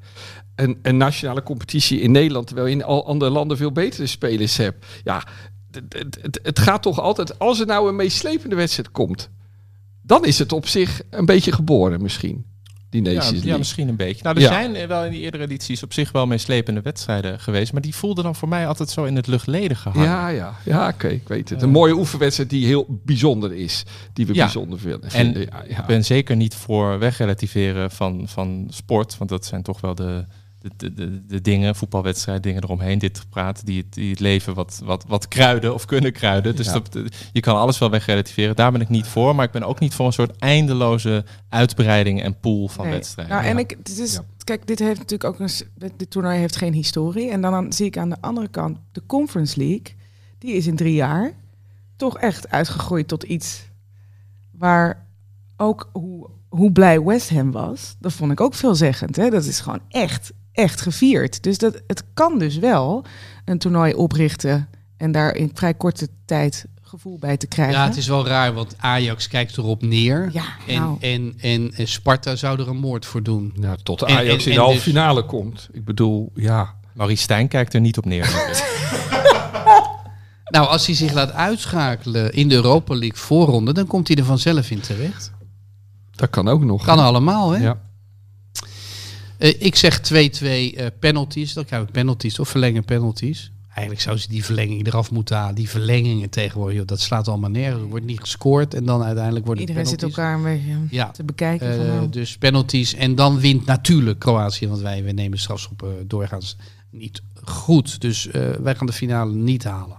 B: Een, een nationale competitie in Nederland, terwijl je in al andere landen veel betere spelers hebt. Ja, het, het, het gaat toch altijd, als er nou een meeslepende wedstrijd komt, dan is het op zich een beetje geboren misschien, die
E: Ja,
B: Nations
E: ja,
B: League.
E: misschien een beetje. Nou, er
B: Ja.
E: zijn eh, wel in die eerdere edities op zich wel meeslepende wedstrijden geweest. Maar die voelden dan voor mij altijd zo in het luchtledige hangen.
B: Ja, ja, ja oké, ik weet het. Een mooie oefenwedstrijd die heel bijzonder is. Die we bijzonder vinden.
E: En. Ik ben zeker niet voor wegrelativeren van, van sport. Want dat zijn toch wel de, de, de, de, dingen, voetbalwedstrijden, dingen eromheen. Dit gepraat, die, het- die het leven wat, wat, wat kruiden of kunnen kruiden. Dus
B: Ja.
E: dat, je kan alles wel wegrelativeren. Daar ben ik niet voor. Maar ik ben ook niet voor een soort eindeloze uitbreiding en pool van
D: Nee.
E: wedstrijden.
D: Nou, en
E: Ja.
D: ik, dit is,
B: Ja.
D: kijk, dit heeft natuurlijk ook een. Dit toernooi heeft geen historie. En dan aan- zie ik aan de andere kant de Conference League. Die is in drie jaar toch echt uitgegroeid tot iets waar ook hoe, hoe blij West Ham was. Dat vond ik ook veelzeggend. Hè? Dat is gewoon echt, echt gevierd. Dus dat, het kan dus wel een toernooi oprichten en daar in vrij korte tijd gevoel bij te krijgen.
A: Ja, het is wel raar, want Ajax kijkt erop neer.
D: Ja,
A: En,
D: nou.
A: en, en, en Sparta zou er een moord voor doen.
B: Ja, tot de
A: En-
B: Ajax
A: en-
B: in de halve
A: dus-
B: finale komt. Ik bedoel, ja.
E: Maurice Stijn kijkt er niet op neer. (laughs)
A: Nou, als hij zich laat uitschakelen in de Europa League voorronde, dan komt hij er vanzelf in terecht.
B: Dat kan ook nog.
A: Kan allemaal, hè?
B: Ja.
A: Eh, ik zeg 2-2 eh, penalties. Dan krijg ik penalties of verlengen penalties. Eigenlijk zou ze die verlenging eraf moeten halen. Die verlengingen tegenwoordig, joh, dat slaat allemaal nergens. Er wordt niet gescoord en dan uiteindelijk wordt het
D: Iedereen zit
A: penalties.
D: elkaar een beetje
A: Ja.
D: te bekijken.
A: Eh,
D: nou,
A: dus penalties. En dan wint natuurlijk Kroatië. Want wij, wij nemen strafschoppen doorgaans niet goed. Dus wij gaan de finale niet halen.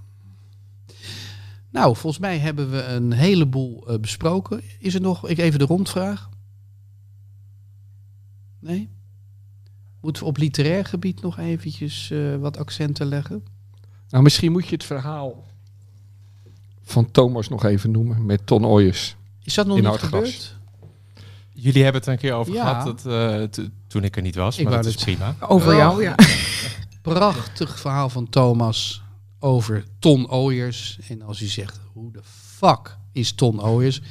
A: Nou, volgens mij hebben we een heleboel besproken. Is er nog ik even de rondvraag? Nee? Moeten we op literair gebied nog eventjes eh, wat accenten leggen?
B: Nou, misschien moet je het verhaal van Thomas nog even noemen met Ton Oyers.
A: Is dat nog
B: In
A: niet
B: Oudgras.
A: gebeurd?
E: Jullie hebben het er een keer over
A: Ja.
E: gehad dat, eh, toen ik er niet was.
A: Ik
E: maar dat is prima.
D: over
A: Oh.
D: jou, ja. (laughs)
A: Prachtig verhaal van Thomas over Ton Ooyers. En als u zegt, hoe de fuck is Ton Ooyers?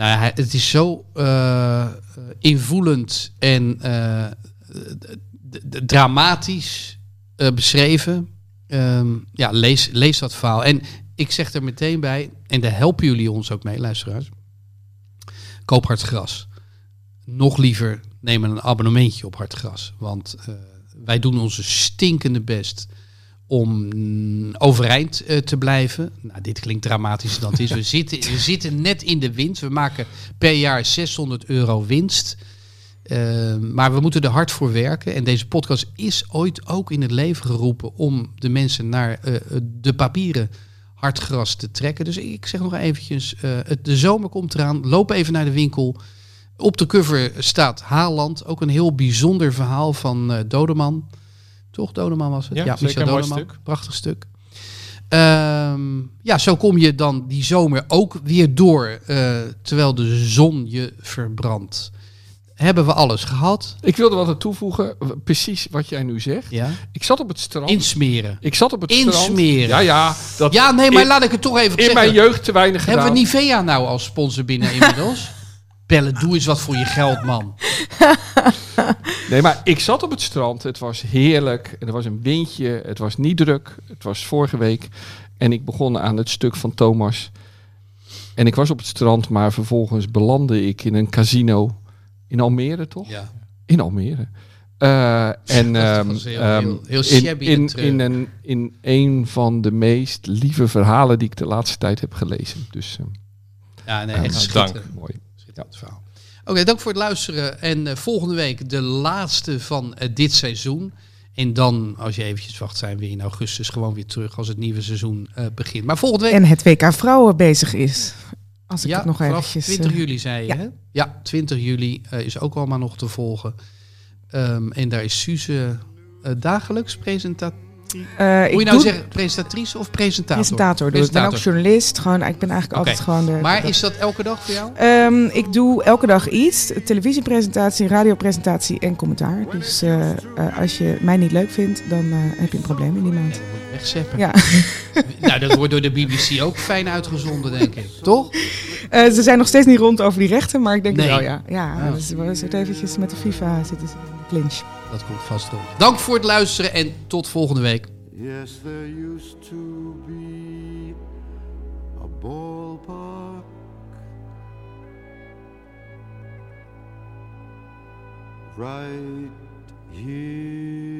A: Nou, hij, het is zo eh, invoelend en eh, dramatisch eh, beschreven. Ehm, ja, lees, lees dat verhaal. En ik zeg er meteen bij, en daar helpen jullie ons ook mee, luisteraars. Koop hard gras. Nog liever nemen een abonnementje op hard gras. Want wij doen onze stinkende best om mm, overeind eh, te blijven. Nou, dit klinkt dramatischer dan het is. We (laughs) zitten, we zitten net in de wind. We maken per jaar 600 euro winst. Eh, maar we moeten er hard voor werken. En deze podcast is ooit ook in het leven geroepen om de mensen naar eh, de papieren hardgras te trekken. Dus ik zeg nog eventjes, eh, het, de zomer komt eraan. Loop even naar de winkel. Op de cover staat Haaland. Ook een heel bijzonder verhaal van eh, Dodeman. Toch, was het?
E: Ja, zeker,
A: Michel Dodeman.
E: stuk.
A: Prachtig stuk. Ehm, ja, zo kom je dan die zomer ook weer door. eh, terwijl de zon je verbrandt. Hebben we alles gehad?
B: Ik wilde wat aan toevoegen, precies wat jij nu zegt.
A: Ja.
B: Ik zat op het strand.
A: Insmeren.
B: ik zat op het strand.
A: Insmeren.
B: Ja, ja. Dat
A: Ja, nee, maar
B: in,
A: laat ik het toch even
B: in
A: zeggen.
B: mijn jeugd te weinig gedaan.
A: Hebben we Nivea nou als sponsor binnen inmiddels? (laughs) Bellen, doe eens wat voor je geld, man. (laughs) (laughs)
B: Nee, maar ik zat op het strand. Het was heerlijk. Er was een windje. Het was niet druk. Het was vorige week. En ik begon aan het stuk van Thomas. En ik was op het strand, maar vervolgens belandde ik in een casino in Almere, toch?
A: Ja.
B: In Almere. Eh, en (laughs) ehm,
A: heel-
B: ehm,
A: heel- heel
B: in,
A: shabby
B: in,
A: treurig.
B: in, een, in een van de meest lieve verhalen die ik de laatste tijd heb gelezen. Dus eh,
A: Ja, nee,
B: Ja,
A: echt schitterend.
E: dank.
B: mooi.
A: Schitterend verhaal. Oké, dank voor het luisteren. En eh, volgende week de laatste van eh, dit seizoen. En dan, als je eventjes wacht, zijn we in augustus gewoon weer terug als het nieuwe seizoen eh, begint. Maar volgende week...
D: En het WK Vrouwen bezig is. Als ik
A: ja,
D: het nog eventjes...
A: 20
D: eh,
A: juli zei je,
D: ja.
A: hè? Ja, 20 juli is ook allemaal nog te volgen. Ehm, en daar is Suze dagelijks presentatrice.
D: Eh, ik
A: Moet je nou
D: doe
A: zeggen presentatrice of presentator?
D: presentator. Doe. Ik ben ook journalist. Gewoon, ik ben eigenlijk altijd gewoon de...
A: Maar is dat elke dag voor jou?
D: Ehm, ik doe elke dag iets. Televisiepresentatie, radiopresentatie en commentaar. Dus eh, eh, als je mij niet leuk vindt, dan eh, heb je een probleem in die maand.
A: Wegzeppen.
D: Ja. (laughs)
A: Nou, dat wordt door de BBC ook fijn uitgezonden, denk ik. Toch?
D: Eh, ze zijn nog steeds niet rond over die rechten, maar ik denk
A: Nee.
D: wel ja. Ja,
A: Ja.
D: dus we zitten eventjes met de FIFA zitten ze in de clinch.
A: Dat komt vast rond. Dank voor het luisteren en tot volgende week.
C: Yes, there used to be a ballpark right here.